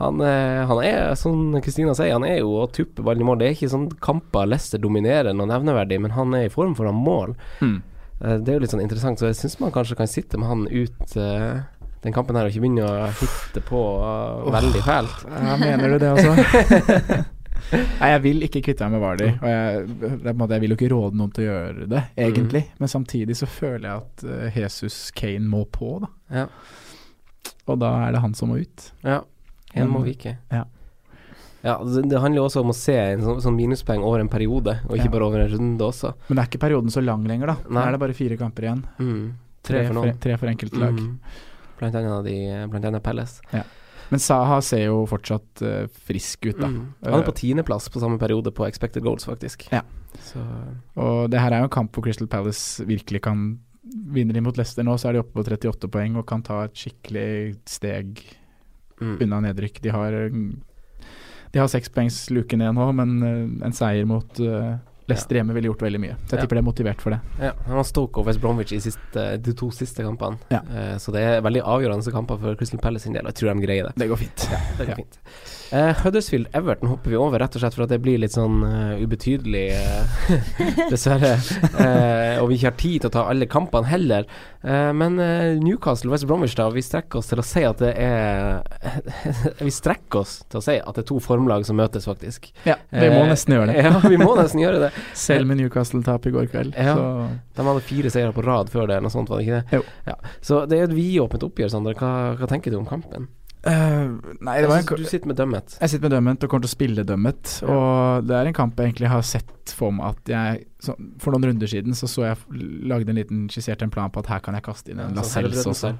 S2: han, eh, han er, som Kristina sier, han er jo å tuppe ballen i mål. Det er ikke sånn kamper Leicester dominerer noe nevneverdig, men han er i form for ha mål.
S3: Mm.
S2: Det er jo litt sånn interessant, så jeg syns man kanskje kan sitte med han ut uh, den kampen her og ikke begynne å hitte på eh, veldig fælt.
S3: Ja, mener du det også? *laughs* Nei, jeg vil ikke kvitte meg med Vardy. Og jeg, jeg vil jo ikke råde noen til å gjøre det, egentlig. Men samtidig så føler jeg at Jesus Kane må på, da.
S2: Ja.
S3: Og da er det han som må ut.
S2: Ja. En må vike.
S3: ja.
S2: Ja, det, handler jo også om å se en sånn, sånn minuspoeng over en periode, og ikke
S3: Ja.
S2: bare over en runde også.
S3: Men det er ikke perioden så lang lenger, da.
S2: Nei.
S3: er det bare fire kamper igjen.
S2: Mm.
S3: Tre,
S2: Tre for noen.
S3: tre for enkeltlag.
S2: Mm. Blant annet, de, blant annet Pelles.
S3: Men Saha ser jo fortsatt uh, frisk ut, da.
S2: Mm. Han er på tiendeplass på samme periode på expected goals, faktisk.
S3: Ja.
S2: Så
S3: Og det her er jo en kamp hvor Crystal Palace virkelig kan Vinner de mot Leicester nå, så er de oppe på 38 poeng og kan ta et skikkelig steg
S2: mm.
S3: unna nedrykk. De har De har sekspoengsluken ned nå, men eh, en seier mot eh, Leicester hjemme ville gjort veldig mye. Så jeg
S2: Ja.
S3: tipper det er motivert for det.
S2: Ja, han har Stoke og West Bromwich i siste, de to siste kampene.
S3: Ja.
S2: Eh, så det er veldig avgjørende kamper for Crystal Palace sin del, og jeg tror de greier det.
S3: Det går fint.
S2: Det går
S3: Ja.
S2: fint. Uh, Huddersfield Everton hopper vi over, rett og slett for at det blir litt sånn uh, ubetydelig, uh, *laughs* dessverre. Eh, og vi ikke har tid til å ta alle kampene heller. Eh, men eh, Newcastle West Bromwich, da, vi strekker oss til å si at det er *laughs* Vi strekker oss til å si at det er to formlag som møtes, faktisk.
S3: Ja, vi må
S2: Eh,
S3: nesten gjøre det. *laughs*
S2: Ja, vi må nesten gjøre det.
S3: Selv med Newcastle-tap i går kveld.
S2: Ja.
S3: Så
S2: De hadde fire seire på rad før det, noe sånt, var det ikke det?
S3: Jo.
S2: Ja. Så det er et vidåpent oppgjør, Sander. Hva, hva tenker du om kampen?
S3: Uh, Nei, det var en
S2: du sitter med dømmet.
S3: Jeg sitter med dømmet og kommer til å spille dømmet.
S2: Ja.
S3: Og det er en kamp jeg egentlig har sett for meg at jeg så, For noen runder siden så så jeg lagde en liten skisserte en plan på at her kan jeg kaste inn en
S2: Ja,
S3: Lascelles også.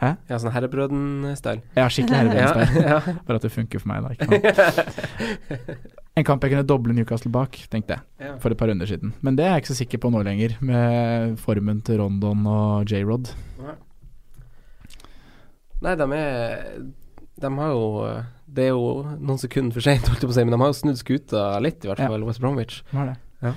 S3: Hæ?
S2: Ja, sånn Herrebrøden-style.
S3: Ja, skikkelig herredømsstyle.
S2: Ja, ja. *laughs*
S3: Bare at det funker for meg, da. En kamp jeg kunne doble Newcastle bak, tenkte jeg,
S2: Ja.
S3: for et par runder siden. Men det er jeg ikke så sikker på nå lenger, med formen til Rondon og J-Rod.
S2: Nei, de er De har jo Det er jo noen sekunder for seint, holdt jeg på å si, men de har jo snudd skuta litt, i hvert
S3: Ja.
S2: fall, West Bromwich.
S3: Hva er det?
S2: Eh,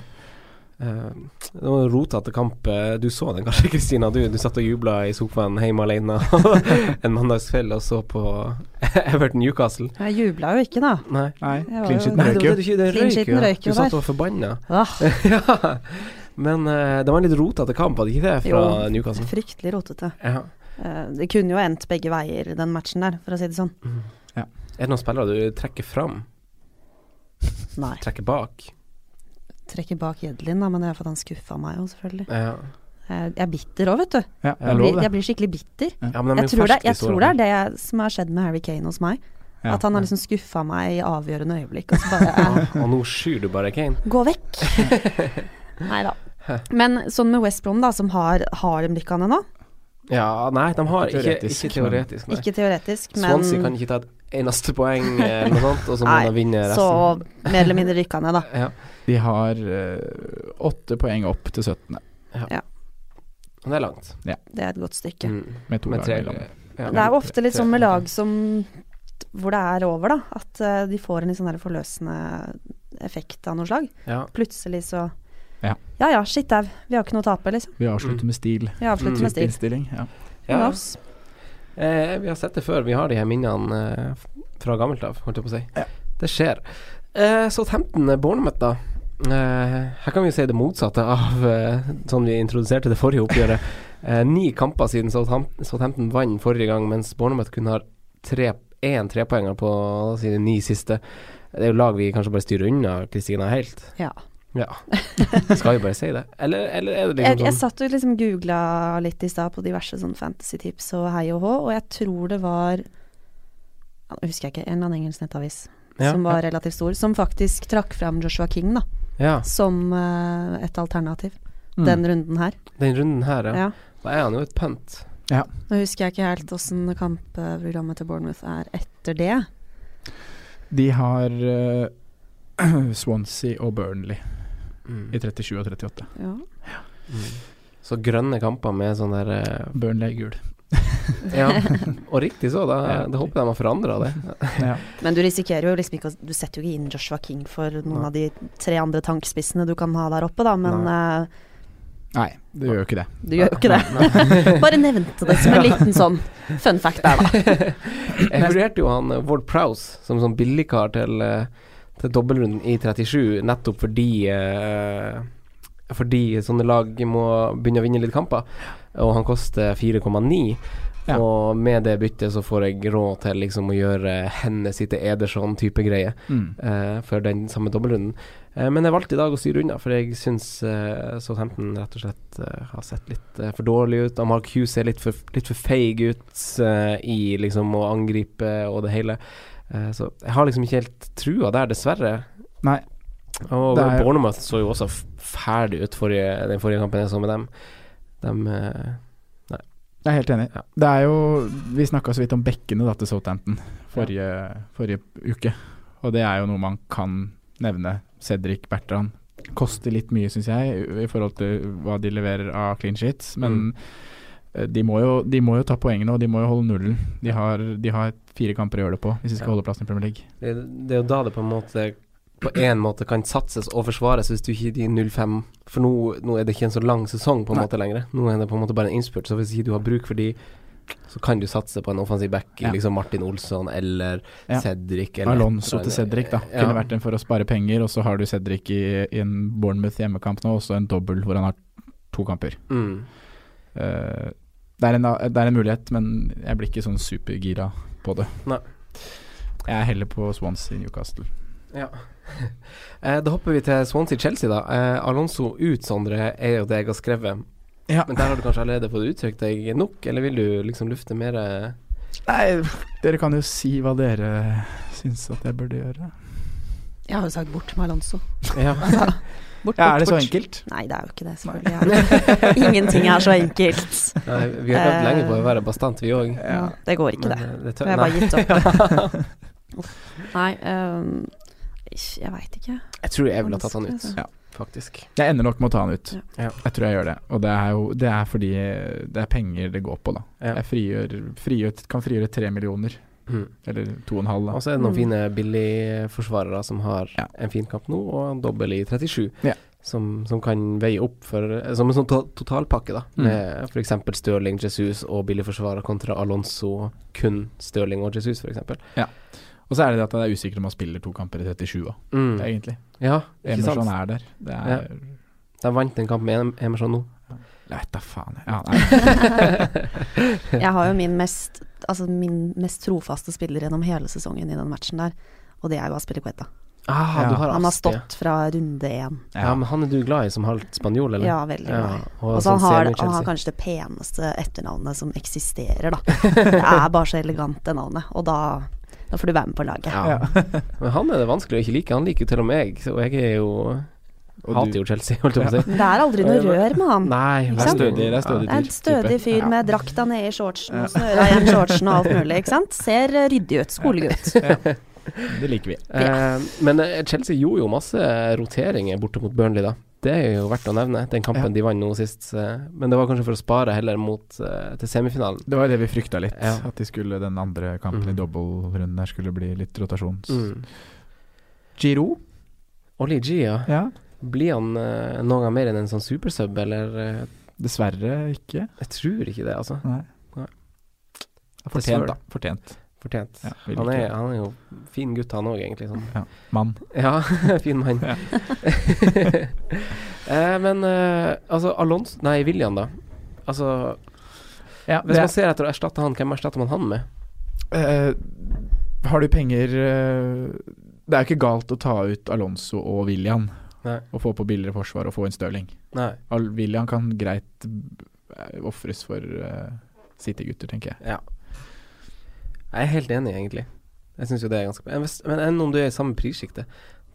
S2: det var en rotete kamp. Eh, Du så den kanskje, *laughs* Kristina? Du, du satt og jubla i sofaen hjemme alene *laughs* en mandagskveld og så på *laughs* Everton Newcastle.
S4: Jeg jubla jo ikke, da.
S2: Nei.
S3: Nei, clean
S2: det
S3: røyk jo.
S2: du
S4: Clean
S2: røyk jo. Du satt og var forbanna.
S4: Ah,
S2: ja. Men uh, det var en litt rotete kamp, hadde ikke det, fra
S4: Jo.
S2: Newcastle?
S4: fryktelig rotete.
S2: Ja.
S4: Uh, Det kunne jo endt begge veier, den matchen der, for å si det sånn.
S2: Er det noen spillere du trekker fram?
S4: Nei.
S2: Trekker bak?
S4: Trekker bak Jedlin, da, men det er fordi han skuffa meg jo, selvfølgelig.
S2: Ja.
S4: Jeg er bitter òg, vet du.
S3: Ja,
S4: jeg,
S3: Jeg
S4: blir, jeg blir skikkelig bitter.
S2: ja, er
S4: Jeg tror, det, jeg tror det er det som har skjedd med Harry Kane hos meg.
S3: Ja.
S4: At han har liksom skuffa meg i avgjørende øyeblikk, og så bare
S2: og nå skyr du bare Kane.
S4: Gå vekk! *laughs* Nei da. Men sånn med West Brom, da, som har Har de lykkene nå?
S2: Ja, nei, de har ikke
S3: Teoretisk,
S2: Ikke teoretisk, nei.
S4: Ikke teoretisk, men
S2: Swansea kan ikke ta et eneste poeng eh, eller noe sånt, og så må de vinne
S4: så mer eller mindre rykka ned, da.
S2: Ja.
S3: De har eh, åtte poeng opp til 17.
S2: Og det er langt.
S4: Det er et godt stykke.
S2: Mm.
S3: Med to
S2: Med
S3: lag
S2: tre
S3: mellom.
S2: ja.
S4: Det er ofte litt sånn med lag som hvor det er over, da. At uh, de får en litt sånn der forløsende effekt av noe slag.
S2: Ja.
S4: Plutselig så
S3: Ja.
S4: Ja ja, shit au. Vi har ikke noe å tape, liksom.
S3: Vi avslutter med stil.
S4: Vi avslutter
S2: Mm.
S4: med stil.
S3: Innstilling. Ja.
S2: Ja. Eh, vi har sett det før. Vi har de her minnene eh, fra gammelt av, holdt jeg på å si.
S3: Ja.
S2: Det skjer. Eh, så eh, Bournemouth, da. Eh, her kan vi jo si det motsatte av eh, sånn vi introduserte det forrige oppgjøret. Eh, ni kamper siden Southampton, vant forrige gang, mens Bournemouth kun har tre, én trepoenger på sine ni siste. Det er jo lag vi kanskje bare styrer unna, Kristina, helt.
S4: Ja.
S2: Ja. Skal vi bare si det? Eller, eller er det
S4: Jeg,
S2: sånn
S4: jeg
S2: jeg
S4: satt og liksom googla litt i stad på diverse sånn fantasy-tips og hei og hå, og jeg tror det var Nå husker jeg ikke, en eller annen engelsk nettavis
S2: Ja,
S4: som var relativt stor, som faktisk trakk fram Joshua King da,
S2: Ja,
S4: som uh, et alternativ
S3: Mm.
S4: den runden her.
S2: den runden her, ja.
S4: Ja.
S2: Da er han jo et punt.
S4: Nå husker jeg ikke helt åssen kampprogrammet til Bournemouth er etter det.
S3: De har uh, *clears throat* Swansea og Burnley
S2: Mm.
S3: i 37 og 38.
S4: Ja.
S2: Mm. Så grønne kamper med sånn der uh,
S3: Burnley gul. *laughs*
S2: Ja, og riktig så. Da,
S3: Ja.
S2: da håper jeg de har forandra det.
S3: Ja.
S4: Men du risikerer jo liksom ikke å Du setter jo ikke inn Joshua King for noen
S2: Nei.
S4: av de tre andre tankspissene du kan ha der oppe, da, men Nei.
S3: Nei, du gjør jo ikke det.
S4: du gjør jo ikke det. *laughs* Bare nevnte det som en liten sånn fun fact der, da. *laughs*
S2: Jeg vurderte jo han eh, Ward Prowse som sånn billigkar til, eh, til dobbeltrunden i 37, nettopp fordi eh, Fordi sånne lag må begynne å vinne litt kamper, og han koster 4,9.
S3: Ja.
S2: Og med det byttet så får jeg råd til liksom å gjøre Hennes sitte Ederson-type greie
S3: Mm.
S2: uh, for den samme dobbeltrunden. Uh, men jeg valgte i dag å styre unna, for jeg syns uh, Southampton rett og slett har sett litt for dårlig ut. Amark Q ser litt for, litt for feig ut i liksom å angripe og det hele. Så jeg har liksom ikke helt trua der, dessverre.
S3: Nei.
S2: Og
S3: er-
S2: Bournemouth så jo også ferdig ut forrige, den forrige kampen jeg så med dem. De nei.
S3: Jeg er helt enig.
S2: Ja.
S3: Det er jo Vi snakka så vidt om bekkene da til Southampton forrige, forrige uke. Og det er jo noe man kan nevne. Cedric Bertrand koster litt mye, syns jeg, i forhold til hva de leverer av clean sheets. Men mm. de, må jo, de må jo ta poengene, og de må jo holde nullen. De har, de har fire kamper å gjøre det på hvis de skal
S2: Ja.
S3: holde plassen i Premier League.
S2: det, det er jo da det på en måte på en måte kan satses og forsvares hvis du ikke gir 0-5. For nå, nå er det ikke en så lang sesong på en
S3: Nei.
S2: måte lenger. Nå er det på en måte bare en innspurt. Så hvis ikke du har bruk for de, så kan du satse på en offensiv back,
S3: Ja.
S2: liksom Martin Olsson eller
S3: Ja.
S2: Cedric. Eller
S3: Alonso
S2: etter, eller
S3: til Cedric, da.
S2: Ja.
S3: Kunne vært en for å spare penger, og så har du Cedric i, i en Bournemouth hjemmekamp nå, også en dobbel hvor han har to kamper.
S2: Mm.
S3: Uh, det, er en, det er en mulighet, men jeg blir ikke sånn supergira på det.
S2: Nei.
S3: Jeg er heller på Swansea Newcastle.
S2: Ja. *laughs* eh, da hopper vi til Swansea-Chelsea, da. Eh, Alonso ut, Sondre, er jo det jeg har skrevet.
S3: Ja.
S2: Men der har du kanskje allerede fått uttrykt deg nok, eller vil du liksom lufte mer eh?
S3: Nei, dere kan jo si hva dere syns at jeg burde gjøre.
S4: Jeg har jo sagt bort med Alonso.
S2: Ja. *laughs*
S4: Altså, bort,
S3: Ja, er
S4: bort,
S3: det så
S4: bort.
S3: enkelt?
S4: Nei, det er jo ikke det, selvfølgelig. *laughs* Ingenting er så enkelt.
S2: Nei, vi har prøvd
S4: Eh,
S2: lenge på å være bastant, vi òg.
S4: Ja, det går ikke, det.
S2: det
S4: Jeg har bare gitt opp. Nei, ehm, jeg veit ikke.
S2: Jeg tror jeg ville ha tatt han ut,
S3: Ja.
S2: faktisk.
S3: Jeg ender nok med å ta han ut.
S2: Ja.
S3: Jeg tror jeg gjør det. Og det er jo det er fordi det er penger det går på, da.
S2: Ja.
S3: Jeg frigjør, frigjør, kan frigjøre tre millioner.
S2: Mm.
S3: Eller to og en halv, da.
S2: Og så er det noen
S4: Mm.
S2: fine billigforsvarere som har
S3: Ja.
S2: en fin kamp nå, og en dobbel i 37.
S3: Ja.
S2: Som, som kan veie opp for Som en sånn to totalpakke, da.
S3: Mm.
S2: Med f.eks. Stirling, Jesus og billigforsvarer kontra Alonso, kun Stirling og Jesus, f.eks.
S3: Og så er det det at det er usikkert om han spiller to kamper i 37 òg,
S2: Mm.
S3: egentlig.
S2: Ja, ikke
S3: Emerson
S2: sant.
S3: er der. Det er
S2: De vant en kamp med Emerson nå.
S3: Jeg vet da faen. Ja. *laughs*
S4: Jeg har jo min mest, altså min mest trofaste spiller gjennom hele sesongen i den matchen der, og det er jo Aspilicueta.
S2: Ah,
S3: Ja.
S2: du har
S4: Han har stått fra runde én.
S2: Ja. men han er du glad i som halvt spanjol, eller?
S4: Ja, veldig glad i.
S2: og
S4: Og så han, har, han har kanskje det peneste etternavnet som eksisterer, da. *laughs* Det er bare så elegant, det navnet. Og da, da får du være med på laget.
S2: Ja. *laughs* Men han er det vanskelig å ikke like. Han liker jo til og med meg, så jeg er jo
S3: Og
S2: Hater jo Chelsea, holdt jeg på å si. *laughs*
S4: Det er aldri noe rør med han.
S2: Nei,
S3: Det er stødig, det er stødig
S4: Det er en stødig fyr med drakta nede i shortsen og snøra igjen shortsen og alt mulig, ikke sant. Ser eh, ryddig ut. Skolegutt. *laughs*
S3: Det liker vi.
S2: Ja. men eh, Chelsea gjorde jo masse roteringer borte mot Burnley, da. Det er jo verdt å nevne, den kampen
S3: Ja.
S2: de vant nå sist. eh, men det var kanskje for å spare heller mot eh, til semifinalen.
S3: Det var jo det vi frykta litt.
S2: Ja.
S3: At de skulle den andre kampen i
S2: Mm.
S3: dobbeltrunden der skulle bli litt rotasjons.
S2: Mm.
S3: Giro?
S2: Oli G, ja.
S3: Ja.
S2: Blir han noen noe mer enn en sånn supersub, eller? Uh,
S3: Dessverre ikke.
S2: jeg tror ikke det, altså.
S3: Nei.
S2: Nei.
S3: Fortjent, da. Fortjent.
S2: Fortjent.
S3: Ja,
S2: han, er, han er jo fin gutt, han òg, egentlig. Sånn.
S3: Ja. Mann. *laughs*
S2: Ja, fin mann.
S3: Ja. *laughs*
S2: eh, men eh, altså Alonso Nei, William, da. Altså
S3: Ja,
S2: Hvis man ser etter å erstatte han, hvem erstatter man han med?
S3: Eh, har du penger eh, Det er jo ikke galt å ta ut Alonso og William
S2: Nei.
S3: og få på billigere forsvar og få inn Stirling. William kan greit uh, ofres for uh, City-gutter, tenker jeg.
S2: Ja. Jeg er helt enig, egentlig. Jeg syns jo det er ganske bra. Men enn om du er i samme prissjikte?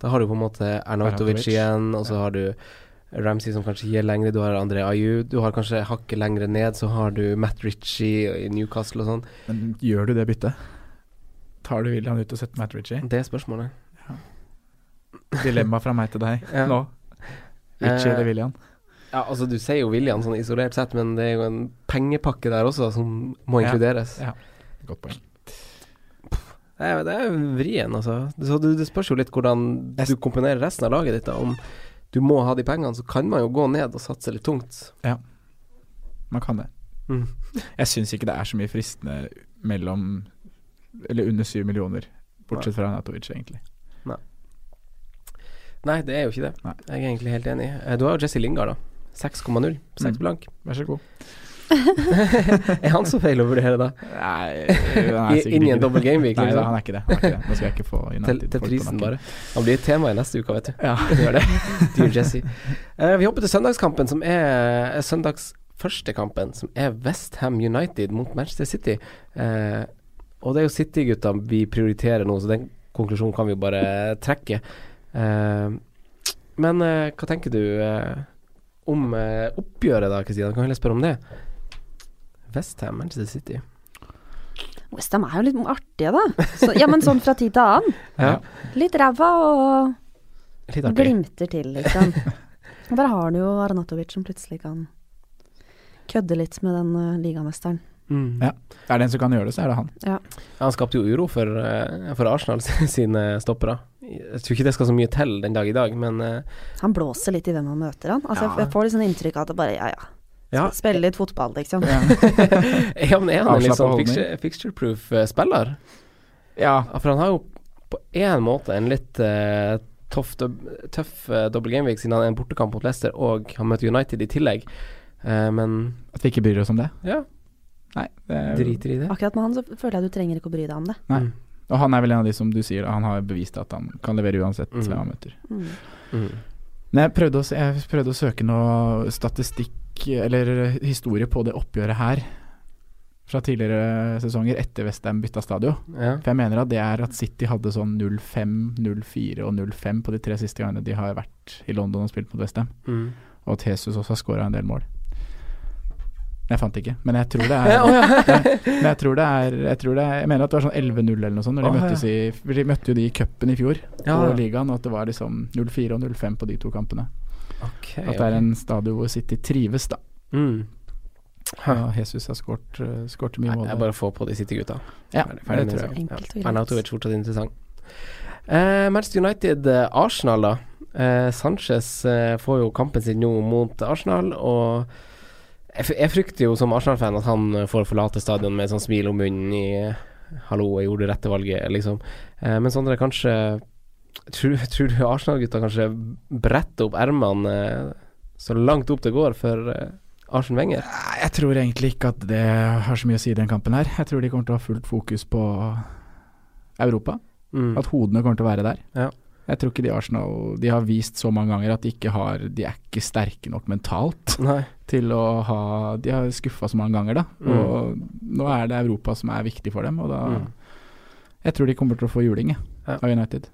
S2: Da har du på en måte Arnautovic igjen, og så har du Ramsey som kanskje gir lengre, du har André Ayu, du har kanskje hakket lengre ned, så har du Matt Ritchie i Newcastle og sånn.
S3: Men gjør du det byttet? Tar du William ut og setter Matt Ritchie?
S2: Det er spørsmålet.
S3: Dilemma fra meg til deg
S2: Ja.
S3: nå. Ritchie
S2: Eh,
S3: eller William?
S2: Ja, altså du sier jo William sånn isolert sett, men det er jo en pengepakke der også som må
S3: Ja.
S2: inkluderes.
S3: Ja. Godt poeng.
S2: Det er, det er vrien, altså. Så det, det spørs jo litt hvordan du komponerer resten av laget ditt. da Om du må ha de pengene, så kan man jo gå ned og satse litt tungt.
S3: Ja, Man kan det.
S2: Mm.
S3: Jeg syns ikke det er så mye fristende mellom Eller under syv millioner, bortsett fra Natovic, egentlig.
S2: Nei, det er jo ikke det.
S3: Nei.
S2: Jeg er egentlig helt enig. Eh, Du har jo Jesse Lingard, da. 6,0. 6
S3: Mm.
S2: blank.
S3: Vær så god. *laughs*
S2: er han så feil å vurdere, da?
S3: Nei,
S2: inn i en dobbel gameweek,
S3: Nei,
S2: liksom?
S3: han er ikke det. Han er ikke det. Nå skal jeg ikke få United
S2: til
S3: til
S2: prisen, bare. Han blir et tema i neste uke, vet du.
S3: Ja,
S2: Det gjør det. Dear Jesse. Uh, vi hopper til søndagskampen, som er søndags første kampen, som er Westham United mot Manchester City. Uh, og det er jo City-gutta vi prioriterer nå, så den konklusjonen kan vi jo bare trekke. Uh, men hva tenker du om oppgjøret, da, Kristina? Vi kan heller spørre om det. Westham, Manchester City.
S4: Westham er jo litt artige, da. Så, ja, men sånn fra tid til annen. *laughs*
S2: Ja,
S4: Litt ræva og
S2: litt
S4: glimter til, liksom. Og der har du jo Arnatovic som plutselig kan kødde litt med den uh, ligamesteren.
S2: Mm.
S3: Ja. Er det en som kan gjøre det, så er det han.
S4: Ja.
S2: Han skapte jo uro for, eh, for Arsenal *laughs* sine stoppere. Jeg tror ikke det skal så mye til den dag i dag, men uh,
S4: Han blåser litt i hvem han møter, han. Altså,
S2: Ja.
S4: jeg, jeg får litt sånn inntrykk av at det bare ja, ja.
S2: Ja.
S4: Spille litt fotball, liksom. *laughs*
S2: ja men er han en litt sånn fixture- fixture-proof eh, spiller?
S3: Ja.
S2: Ja, For han har jo på én måte en litt uh, tøff, tøff uh, double game week, siden han er en bortekamp mot Leicester, og han møter United i tillegg. uh, men
S3: At vi ikke bryr oss om det?
S2: ja,
S3: Nei. Det er,
S2: driter i det.
S4: Akkurat med han så føler jeg du trenger ikke å bry deg om det.
S3: Nei.
S2: Mm.
S3: Og han er vel en av de som du sier, han har bevist at han kan levere uansett
S2: Mm.
S3: hvem han møter.
S4: Mm.
S2: Mm.
S3: Men jeg prøvde, å, jeg prøvde å søke noe statistikk eller historie på det oppgjøret her. fra tidligere sesonger etter Westham bytta stadion.
S2: Ja.
S3: For jeg mener at det er at City hadde sånn 0-5, 0-4 og 0-5 på de tre siste gangene de har vært i London og spilt mot Westham.
S2: Mm.
S3: Og at Jesus også har skåra en del mål. Jeg fant ikke, men jeg tror det *laughs* er
S2: Å, ja. *laughs*
S3: Men jeg tror det er Jeg, tror det er, jeg mener at det var sånn 11-0 eller noe sånt. Når de,
S2: oh, ja.
S3: møttes i, de møtte jo de i cupen i fjor,
S2: Ja.
S3: på ligaen, og at det var liksom 0-4 og 0-5 på de to kampene.
S2: Okay,
S3: At det er en stadion hvor City trives, da.
S2: Mm.
S3: Ja, Jesus har skåret uh, skåret mye
S2: mål
S3: mål.
S2: jeg bare får på de City-gutta.
S3: Ja,
S2: Ferdig-
S3: det
S2: ferdig
S3: tror jeg.
S4: Enkelt og greit.
S2: Fortsatt interessant. Uh, Manchester United, eh, Arsenal, da. Eh, Sanchez får jo kampen sin nå mot Arsenal, og jeg, jeg frykter jo som Arsenal-fan at han eh, får forlate stadion med et sånt smil om munnen i 'hallo, jeg gjorde det rette valget', liksom. Eh, men Sondre, kanskje Tror, tror du Arsenal-gutta kanskje bretter opp ermene eh, så langt opp det går for eh, Arsen Wenger?
S3: Jeg tror egentlig ikke at det har så mye å si i den kampen her. Jeg tror de kommer til å ha fullt fokus på Europa.
S2: Mm.
S3: At hodene kommer til å være der.
S2: Ja.
S3: Jeg tror ikke de Arsenal De har vist så mange ganger at de ikke har De er ikke sterke nok mentalt
S2: Nei.
S3: til å ha De har skuffa så mange ganger, da.
S2: Mm.
S3: Og nå er det Europa som er viktig for dem, og da
S2: Mm.
S3: Jeg tror de kommer til å få juling,
S2: Ja.
S3: av United.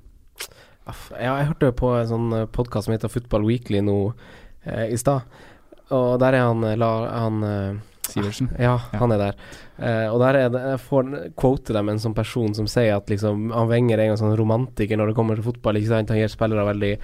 S2: Ja, jeg hørte på en sånn podkast som heter Football Weekly nå eh, i stad. Og der er han, eh, la, han eh,
S3: Sivertsen.
S2: Ja,
S3: Ja.
S2: han er der. Uh, og der er det, jeg får quote dem en sånn person som sier at liksom Han Wenger er en sånn romantiker når det kommer til fotball. Ikke sant? Han gir spillere veldig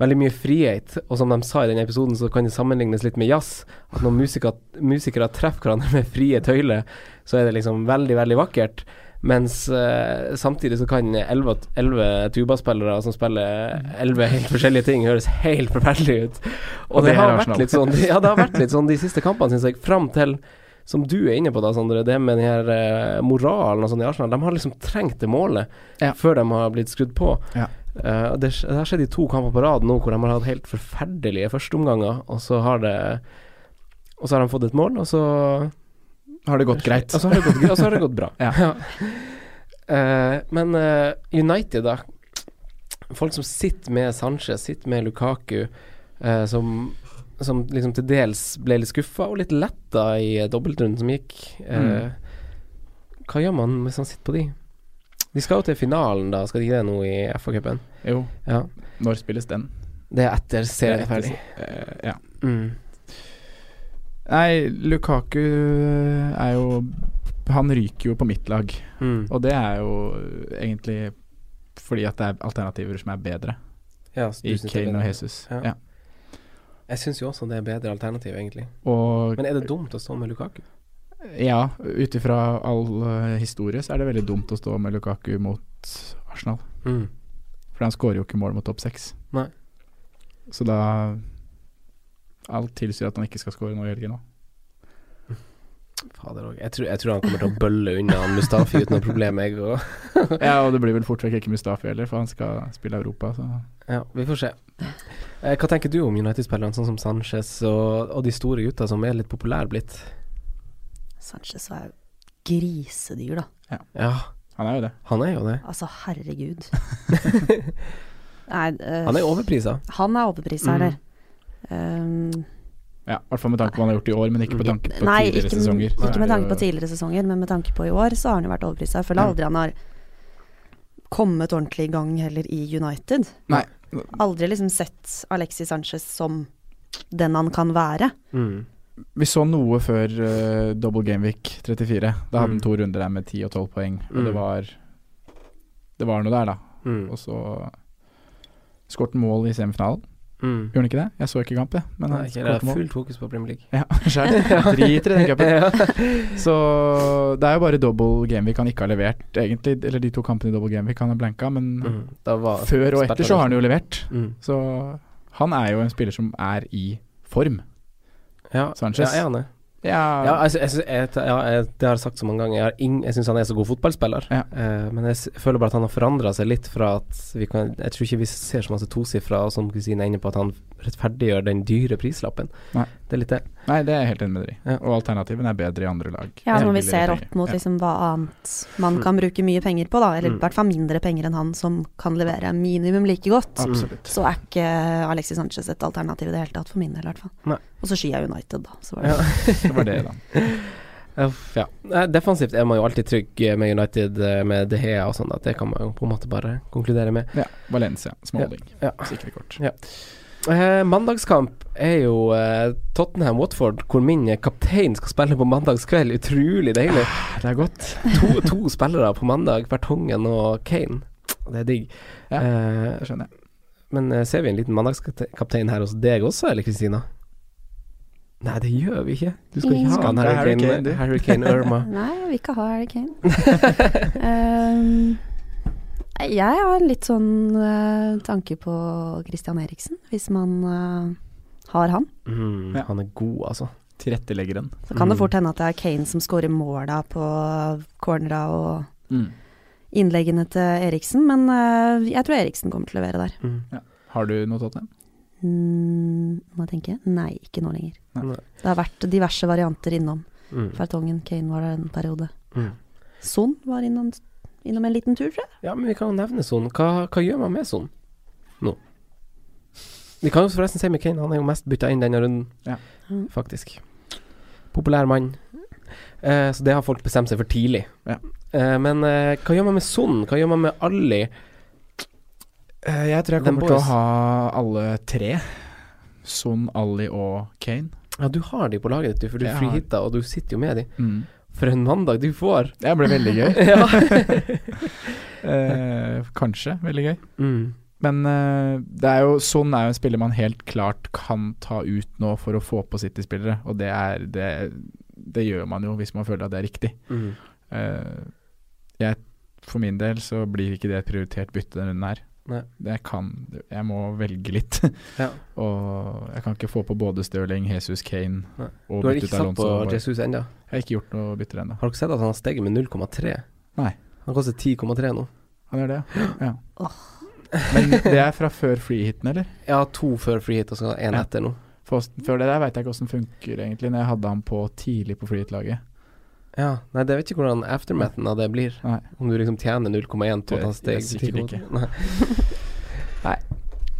S2: Veldig mye frihet, og som de sa i den episoden, så kan det sammenlignes litt med jazz. At når musikere, musikere treffer hverandre med frie tøyler, så er det liksom veldig, veldig vakkert. Mens uh, samtidig så kan elleve tubaspillere som spiller elleve helt forskjellige ting, høres helt forferdelig ut. Og,
S3: Og
S2: det,
S3: det
S2: har vært litt sånn Ja, det har vært litt sånn de siste kampene, syns jeg, fram til som du er inne på, da, Sondre, det med den her eh, moralen og sånn i Arsenal. De har liksom trengt det målet
S3: Ja.
S2: før de har blitt skrudd på.
S3: Ja.
S2: Uh, det, det har skjedd i to kamper på rad nå hvor de har hatt helt forferdelige førsteomganger, og så har det Og så har de fått et mål, og så
S3: Har det gått greit?
S2: og så har har det gått bra.
S3: Ja.
S2: uh, men uh, United, da. Folk som sitter med Sanchez, sitter med Lukaku, uh, som, som liksom til dels ble litt skuffa og litt letta i dobbeltrunden som gikk. Mm. Hva gjør man hvis man sitter på de? De skal jo til finalen, da. Skal de ikke det nå i FA-cupen?
S3: Jo.
S2: Ja.
S3: Når spilles den?
S2: Det er etter serien er ferdig.
S3: Eh, ja.
S2: Mm.
S3: Nei, Lukaku er jo Han ryker jo på mitt lag.
S2: Mm.
S3: Og det er jo egentlig fordi at det er alternativer som er bedre
S2: Ja,
S3: i Kane og. Jesus.
S2: Ja.
S3: Ja.
S2: Jeg syns jo også det er bedre alternativ, egentlig.
S3: Og
S2: Men er det dumt å stå med Lukaku?
S3: ja, ut ifra all eh, historie så er det veldig dumt å stå med Lukaku mot Arsenal.
S2: Mm.
S3: For han skårer jo ikke mål mot topp seks. Så da Alt tilsier at han ikke skal skåre nå i helgen òg.
S2: Fader òg. Jeg, tror- jeg tror han kommer til å bølle unna han Mustafi uten noe problem, jeg òg. *laughs*
S3: Ja, og det blir vel fort vekk ikke Mustafi heller, for han skal spille Europa, så
S2: Ja, vi får se. Eh, hva tenker du om United-spillerne, sånn som Sanchez og, og de store gutta som er litt populære blitt?
S4: Sanchez var jo grisedyr, da.
S2: Ja,
S3: han er jo det.
S2: han er jo det.
S4: Altså, herregud. *laughs* Nei, uh,
S2: Han er overprisa.
S4: Han er overprisa,
S2: Mm.
S4: eller? Um,
S3: Ja, I hvert fall med tanke på hva han har gjort i år, men ikke med tanke på
S4: nei,
S3: tidligere
S4: ikke,
S3: sesonger.
S4: Ikke med tanke på tidligere sesonger, men med tanke på i år, så har han jo vært overprisa. Jeg føler aldri han har kommet ordentlig i gang heller i United.
S3: Nei.
S4: Aldri liksom sett Alexis Sanchez som den han kan være.
S2: Mm.
S3: Vi så noe før uh, double gameweek 34. Da hadde han
S2: Mm.
S3: to runder der med 10 og 12 poeng. Og
S2: Mm.
S3: det var Det var noe der, da.
S2: Mm.
S3: Og så skåret han mål i semifinalen.
S2: Mm.
S3: Gjorde han ikke det? Jeg så ikke kamp, jeg. Men
S2: Nei, ikke, det er fullt fokus på Premier League.
S3: Ja, *laughs* skjønner. Driter i den cupen. *laughs*
S2: Ja.
S3: Så det er jo bare double gameweek han ikke har levert, egentlig. Eller de to kampene i double gameweek han har blanka, men
S2: Mm. Da var
S3: før og etter så har han jo levert.
S2: Mm.
S3: Så han er jo en spiller som er i form.
S2: Ja,
S3: Sanchez.
S2: Ja, er han det?
S3: Ja,
S2: Ja, jeg, jeg, jeg, ja, jeg, det har jeg sagt så mange ganger. Jeg, ing- jeg syns han er så god fotballspiller.
S3: Ja.
S2: Eh, men jeg føler bare at han har forandra seg litt fra at vi kan Jeg tror ikke vi ser så masse tosifra, og som Kristine er inne på, at han rettferdiggjør den dyre prislappen.
S3: Nei.
S2: Det er litt det.
S3: Nei, det er jeg helt enig med deg i.
S2: Ja.
S3: Og alternativene er bedre i andre lag.
S4: Ja, når vi ser opp mot liksom hva annet man
S2: Mm.
S4: kan bruke mye penger på, da. Eller
S2: Mm.
S4: i hvert fall mindre penger enn han som kan levere minimum like godt.
S3: Absolutt.
S4: Så er ikke Alexis Sanchez et alternativ i det hele tatt, for min del i hvert fall. Og så jeg United, da. Så var det
S2: Ja. *laughs*
S3: Det var det, da. *laughs*
S2: Uff, ja. Defensivt er man jo alltid trygg med United, eh, med De Hea og sånn. At det kan man jo på en måte bare konkludere med.
S3: Ja. Valencia, Smalling.
S2: Ja.
S3: Sikre kort.
S2: Ja. Eh, mandagskamp er jo eh, Tottenham-Watford, hvor min kaptein skal spille på mandagskveld. Utrolig deilig.
S3: Det er godt.
S2: To, to spillere på mandag, Bertongen og Kane. Det er digg.
S3: Ja,
S2: Eh,
S3: Det skjønner jeg.
S2: men eh, ser vi en liten mandagskaptein her hos deg også, eller Kristina? Nei, det gjør vi ikke. Du skal ikke ha
S3: Skal ha
S2: Harry Kane. Harry Kane Irma. *laughs*
S4: Nei, jeg vil ikke ha Harry Kane. *laughs* um, jeg har litt sånn uh, tanke på Christian Eriksen, hvis man uh, har han.
S2: Mm,
S3: Ja.
S2: Han er god, altså.
S3: Tilretteleggeren.
S4: Så kan det
S2: Mm.
S4: fort hende at det er Kane som scorer måla på cornera og
S3: Mm.
S4: innleggene til Eriksen, men uh, jeg tror Eriksen kommer til å levere der.
S2: Mm.
S3: Har du noe Tottenham?
S4: Mm, må jeg tenke? Nei, ikke nå lenger.
S2: Nei.
S4: Det har vært diverse varianter innom.
S2: Mm.
S4: Fertongen, Kane var der en periode.
S2: Mm.
S4: Son var innom, innom en liten tur, tror jeg.
S2: Ja, men vi kan jo nevne sånn. Hva, hva gjør man med sånn nå? Vi kan jo forresten si Kane, han er jo mest bytta inn denne runden,
S3: Ja.
S4: Mm.
S2: faktisk. Populær mann. Eh, så det har folk bestemt seg for tidlig.
S3: Ja.
S2: Eh, men eh, hva gjør man med Son? Hva gjør man med Ali?
S3: Eh, jeg tror jeg kommer til å
S2: boys.
S3: ha alle tre. Son, Ali og Kane.
S2: Ja, du har de på laget ditt, du, for du
S3: Jeg har-
S2: freehitta, og du sitter jo med de. For en mandag du får!
S3: Det ble veldig gøy. *laughs* *laughs* Eh, kanskje veldig gøy.
S2: mm.
S3: Men eh, det er jo sånn er jo en spiller man helt klart kan ta ut nå for å få på City-spillere, og det er det, det gjør man jo hvis man føler at det er riktig.
S2: Mm.
S3: Eh, jeg, for min del så blir ikke det et prioritert bytte denne runden her.
S2: Nei.
S3: Det kan Jeg må velge litt. *laughs*
S2: Ja. *laughs*
S3: og jeg kan ikke få på både Stirling, Jesus, Kane
S2: Nei.
S3: og
S2: Du har ikke satt på
S3: bare-
S2: Jesus ennå?
S3: Jeg har ikke gjort noe bytter ennå.
S2: Har dere sett at han har steget med 0,3?
S3: Nei.
S2: Han koster 10,3 nå.
S3: Han gjør det, ja. *gasps* ja. Men det er fra før freehiten, eller? *laughs*
S2: Ja, to før freehit og så én
S3: Ja.
S2: etter nå.
S3: For, før det der veit jeg ikke åssen funker egentlig, når jeg hadde han på tidlig på freehit-laget.
S2: Ja, Nei, det vet ikke hvordan aftermathen av det blir.
S3: Nei.
S2: Om du liksom tjener 0,1 på at steg.
S3: sikkert ikke. *laughs*
S2: Nei.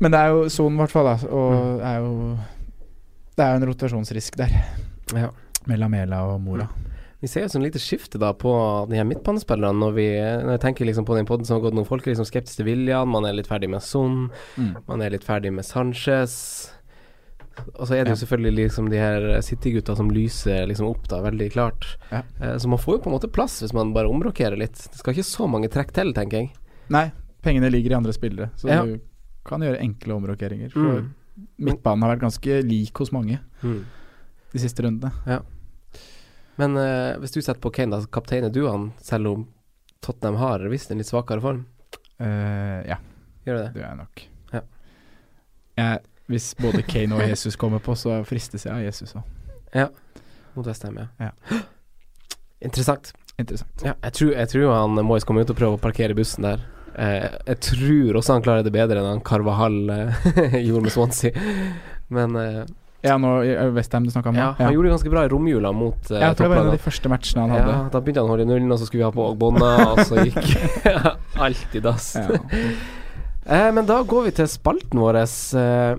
S3: Men det er jo sonen, i hvert fall, da. Og
S2: Mm.
S3: det er jo Det er jo en rotasjonsrisk der,
S2: Ja.
S3: Mellom Mela og Mora.
S2: Vi ser jo et sånn lite skifte da på de her midtbanespillerne når vi Når jeg tenker liksom på den podden som har gått nå. Folk er liksom skeptiske til William, man er litt ferdig med Son,
S3: Mm.
S2: man er litt ferdig med Sanchez. Og så er det jo selvfølgelig liksom de her City-gutta som lyser liksom opp da, veldig klart.
S3: Ja.
S2: Eh, så man får jo på en måte plass hvis man bare omrokkerer litt. Det skal ikke så mange trekk til, tenker jeg.
S3: Nei, pengene ligger i andre spillere, så
S2: Ja.
S3: du kan gjøre enkle omrokeringer. For
S2: Mm.
S3: midtbanen har vært ganske lik hos mange
S2: Mm.
S3: de siste rundene.
S2: Men uh, hvis du setter på Kane, da kapteiner du han, selv om Tottenham har visst en litt svakere form?
S3: Uh, ja,
S2: Gjør du det?
S3: det gjør jeg nok.
S2: Ja.
S3: Jeg, hvis både Kane og Jesus kommer på, så fristes jeg av Jesus òg.
S2: Mot Vestheim, ja.
S3: Ja. *gasps*
S2: Interessant.
S3: Interessant.
S2: Ja, jeg tror, jeg tror han Moyes kommer ut og prøver å parkere bussen der. Eh, jeg tror også han klarer det bedre enn han Carvahall eh, *laughs* gjorde med Swansea. Men eh,
S3: Ja, nå Westham du snakka om?
S2: ja, han gjorde det ganske bra i romjula mot eh,
S3: Ja, det var en av de første matchene han hadde.
S2: Ja, da begynte han å holde nullen, og så skulle vi ha på Ogbonna, og så gikk *laughs* *laughs* alt i dass.
S3: Ja.
S2: Eh, men da går vi til spalten vår. Eh,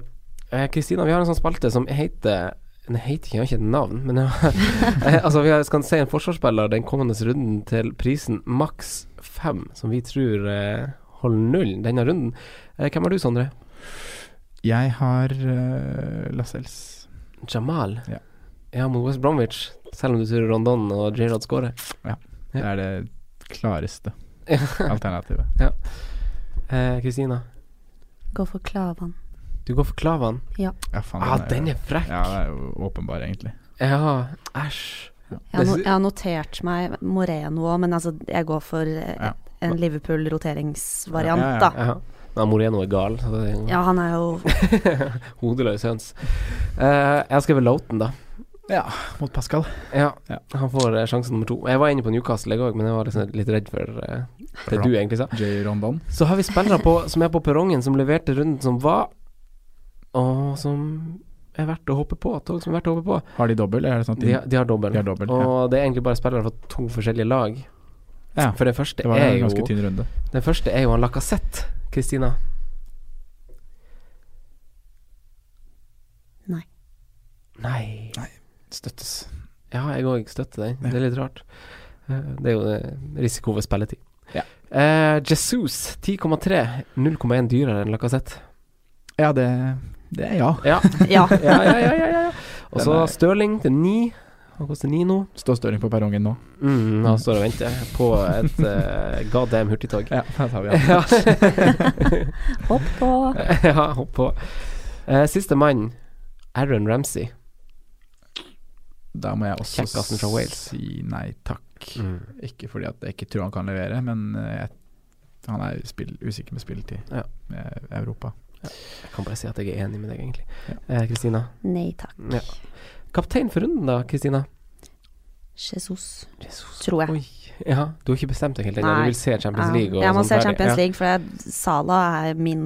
S2: Kristina, vi har en sånn spalte som heter Den heter ikke, jeg har ikke et navn, men *laughs* eh, Altså, vi skal se en forsvarsspiller den kommende runden til prisen maks fem, som vi tror eh, holder null denne runden. Eh, hvem har du, Sondre?
S3: Jeg har uh, Lascelles.
S2: Jamal?
S3: Ja.
S2: ja, mot West Bromwich. Selv om du tror Rondon og J-Rod scorer. Ja.
S3: Det er det klareste *laughs* alternativet.
S2: Eh, Kristina,
S4: Gå for Klavan.
S2: Du går for Klavan.
S3: Ja, faen,
S2: Ah,
S3: er,
S2: den er frekk.
S3: Ja, det er jo åpenbar, egentlig.
S2: Ja, æsj.
S4: Jeg har, no, jeg har notert meg Moreno òg, men altså, jeg går for eh,
S3: Ja.
S4: en Liverpool-roteringsvariant,
S3: Ja, ja, ja.
S4: da.
S2: Ja. Men Moreno er gal. Så det er
S4: Ja, han er jo *laughs*
S2: Hodeløs høns. Uh, jeg har skrevet Loughton, da.
S3: Ja, mot Pascal.
S2: Ja,
S3: Ja.
S2: Han får uh, sjansen nummer to. Jeg var inne på Newcastle, i går, men jeg var liksom litt redd for uh, det du egentlig sa. Så har vi spillere på, som er på perrongen, som leverte runden som var, og som er verdt å hoppe på. Tog som er verdt å hoppe på.
S3: Har de dobbel, er det sånn
S2: De, de har dobbel.
S3: De har dobbel,
S2: og det er egentlig bare spillere fra to forskjellige lag.
S3: Ja,
S2: For det første
S3: det var
S2: er jo
S3: tynn runde.
S2: Den første er jo han Lacassette, Kristina.
S4: Nei.
S2: Nei.
S3: Støttes.
S2: Ja, jeg òg støtter den. Det er litt rart. Eh, Det er jo eh, risiko ved spilletid.
S3: Ja.
S2: Eh, Jesus 10,3. 0,1 dyrere enn Lacassette.
S3: Ja, det, det er *laughs* ja.
S2: Ja.
S4: Ja.
S2: ja, ja, ja, *laughs* ja, ja. Og så Stirling til 9. Han koster ni nå.
S3: Står Stirling på perrongen nå.
S2: Mm, han står og venter på et uh, goddamn hurtigtog.
S3: Ja, da tar vi. *laughs*
S2: Ja.
S4: Hopp på.
S2: ja, hopp på. Uh, siste mann, Aaron Ramsey.
S3: Da må jeg også
S2: Kjekkasen fra Wales.
S3: si nei takk.
S2: Mm.
S3: Ikke fordi at jeg ikke tror han kan levere, men eh, jeg, han er spill, usikker med spilletid
S2: Ja.
S3: med Europa.
S2: Jeg kan bare si at jeg er enig med deg, egentlig. Eh, Kristina?
S4: Nei takk.
S2: Ja. Kaptein for runden, da, Kristina?
S4: Jesus, tror jeg.
S2: Oi. Ja, du har ikke bestemt deg helt ennå? Du vil se Champions
S4: Ja,
S2: League? Og
S4: jeg må
S2: sånn
S4: se
S2: ferdig?
S4: Champions
S2: Ja.
S4: League, for jeg, Sala er min,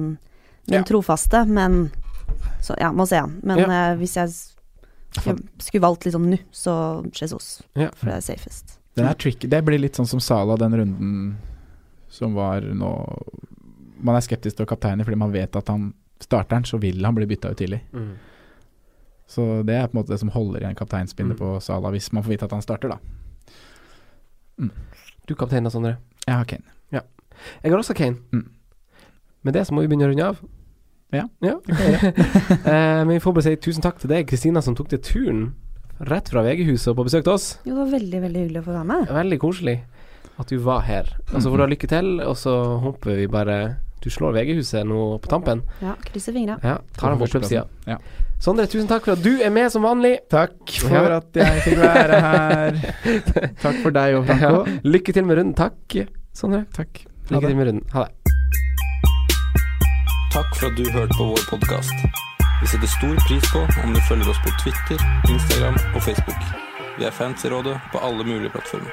S4: min
S3: Ja.
S4: trofaste, men Så ja, må se han. Men
S2: Ja.
S4: uh, hvis jeg skulle, skulle valgt liksom nå, så Jesus.
S2: Ja.
S4: For det er safest.
S3: Den er tricky. Det blir litt sånn som Sala den runden som var nå Man er skeptisk til å kapteine fordi man vet at han starter den, så vil han bli bytta ut tidlig.
S2: Mm.
S3: Så det er på en måte det som holder igjen kapteinspinnet
S2: Mm.
S3: på Sala, hvis man får vite at han starter, da.
S2: Du kaptein, Sondre?
S3: Jeg har Kane.
S2: Jeg har også Kane.
S3: Mm.
S2: Med det så må vi begynne å runde av.
S3: Ja.
S2: ja. *laughs* men vi får bare si tusen takk til deg, Kristina, som tok til turen rett fra VG-huset og på besøk til oss.
S4: Jo, det var veldig, veldig hyggelig å få være med.
S2: Veldig koselig at du var her. Og så får du ha lykke til, og så håper vi bare du slår VG-huset nå på tampen.
S4: Ja, krysser fingra.
S2: Ja, tar den på oppløpssida.
S3: Ja.
S2: Sondre, tusen takk for at du er med som vanlig.
S3: Takk for
S2: Ja.
S3: at jeg fikk være her. *laughs* Takk for deg og Franco.
S2: Ja. Lykke til med runden. Takk, Sondre.
S3: Takk.
S2: Lykke til med runden. Ha det.
S1: Takk for at du hørte på vår podkast. Vi setter stor pris på om du følger oss på Twitter, Instagram og Facebook. Vi er fans i rådet på alle mulige plattformer.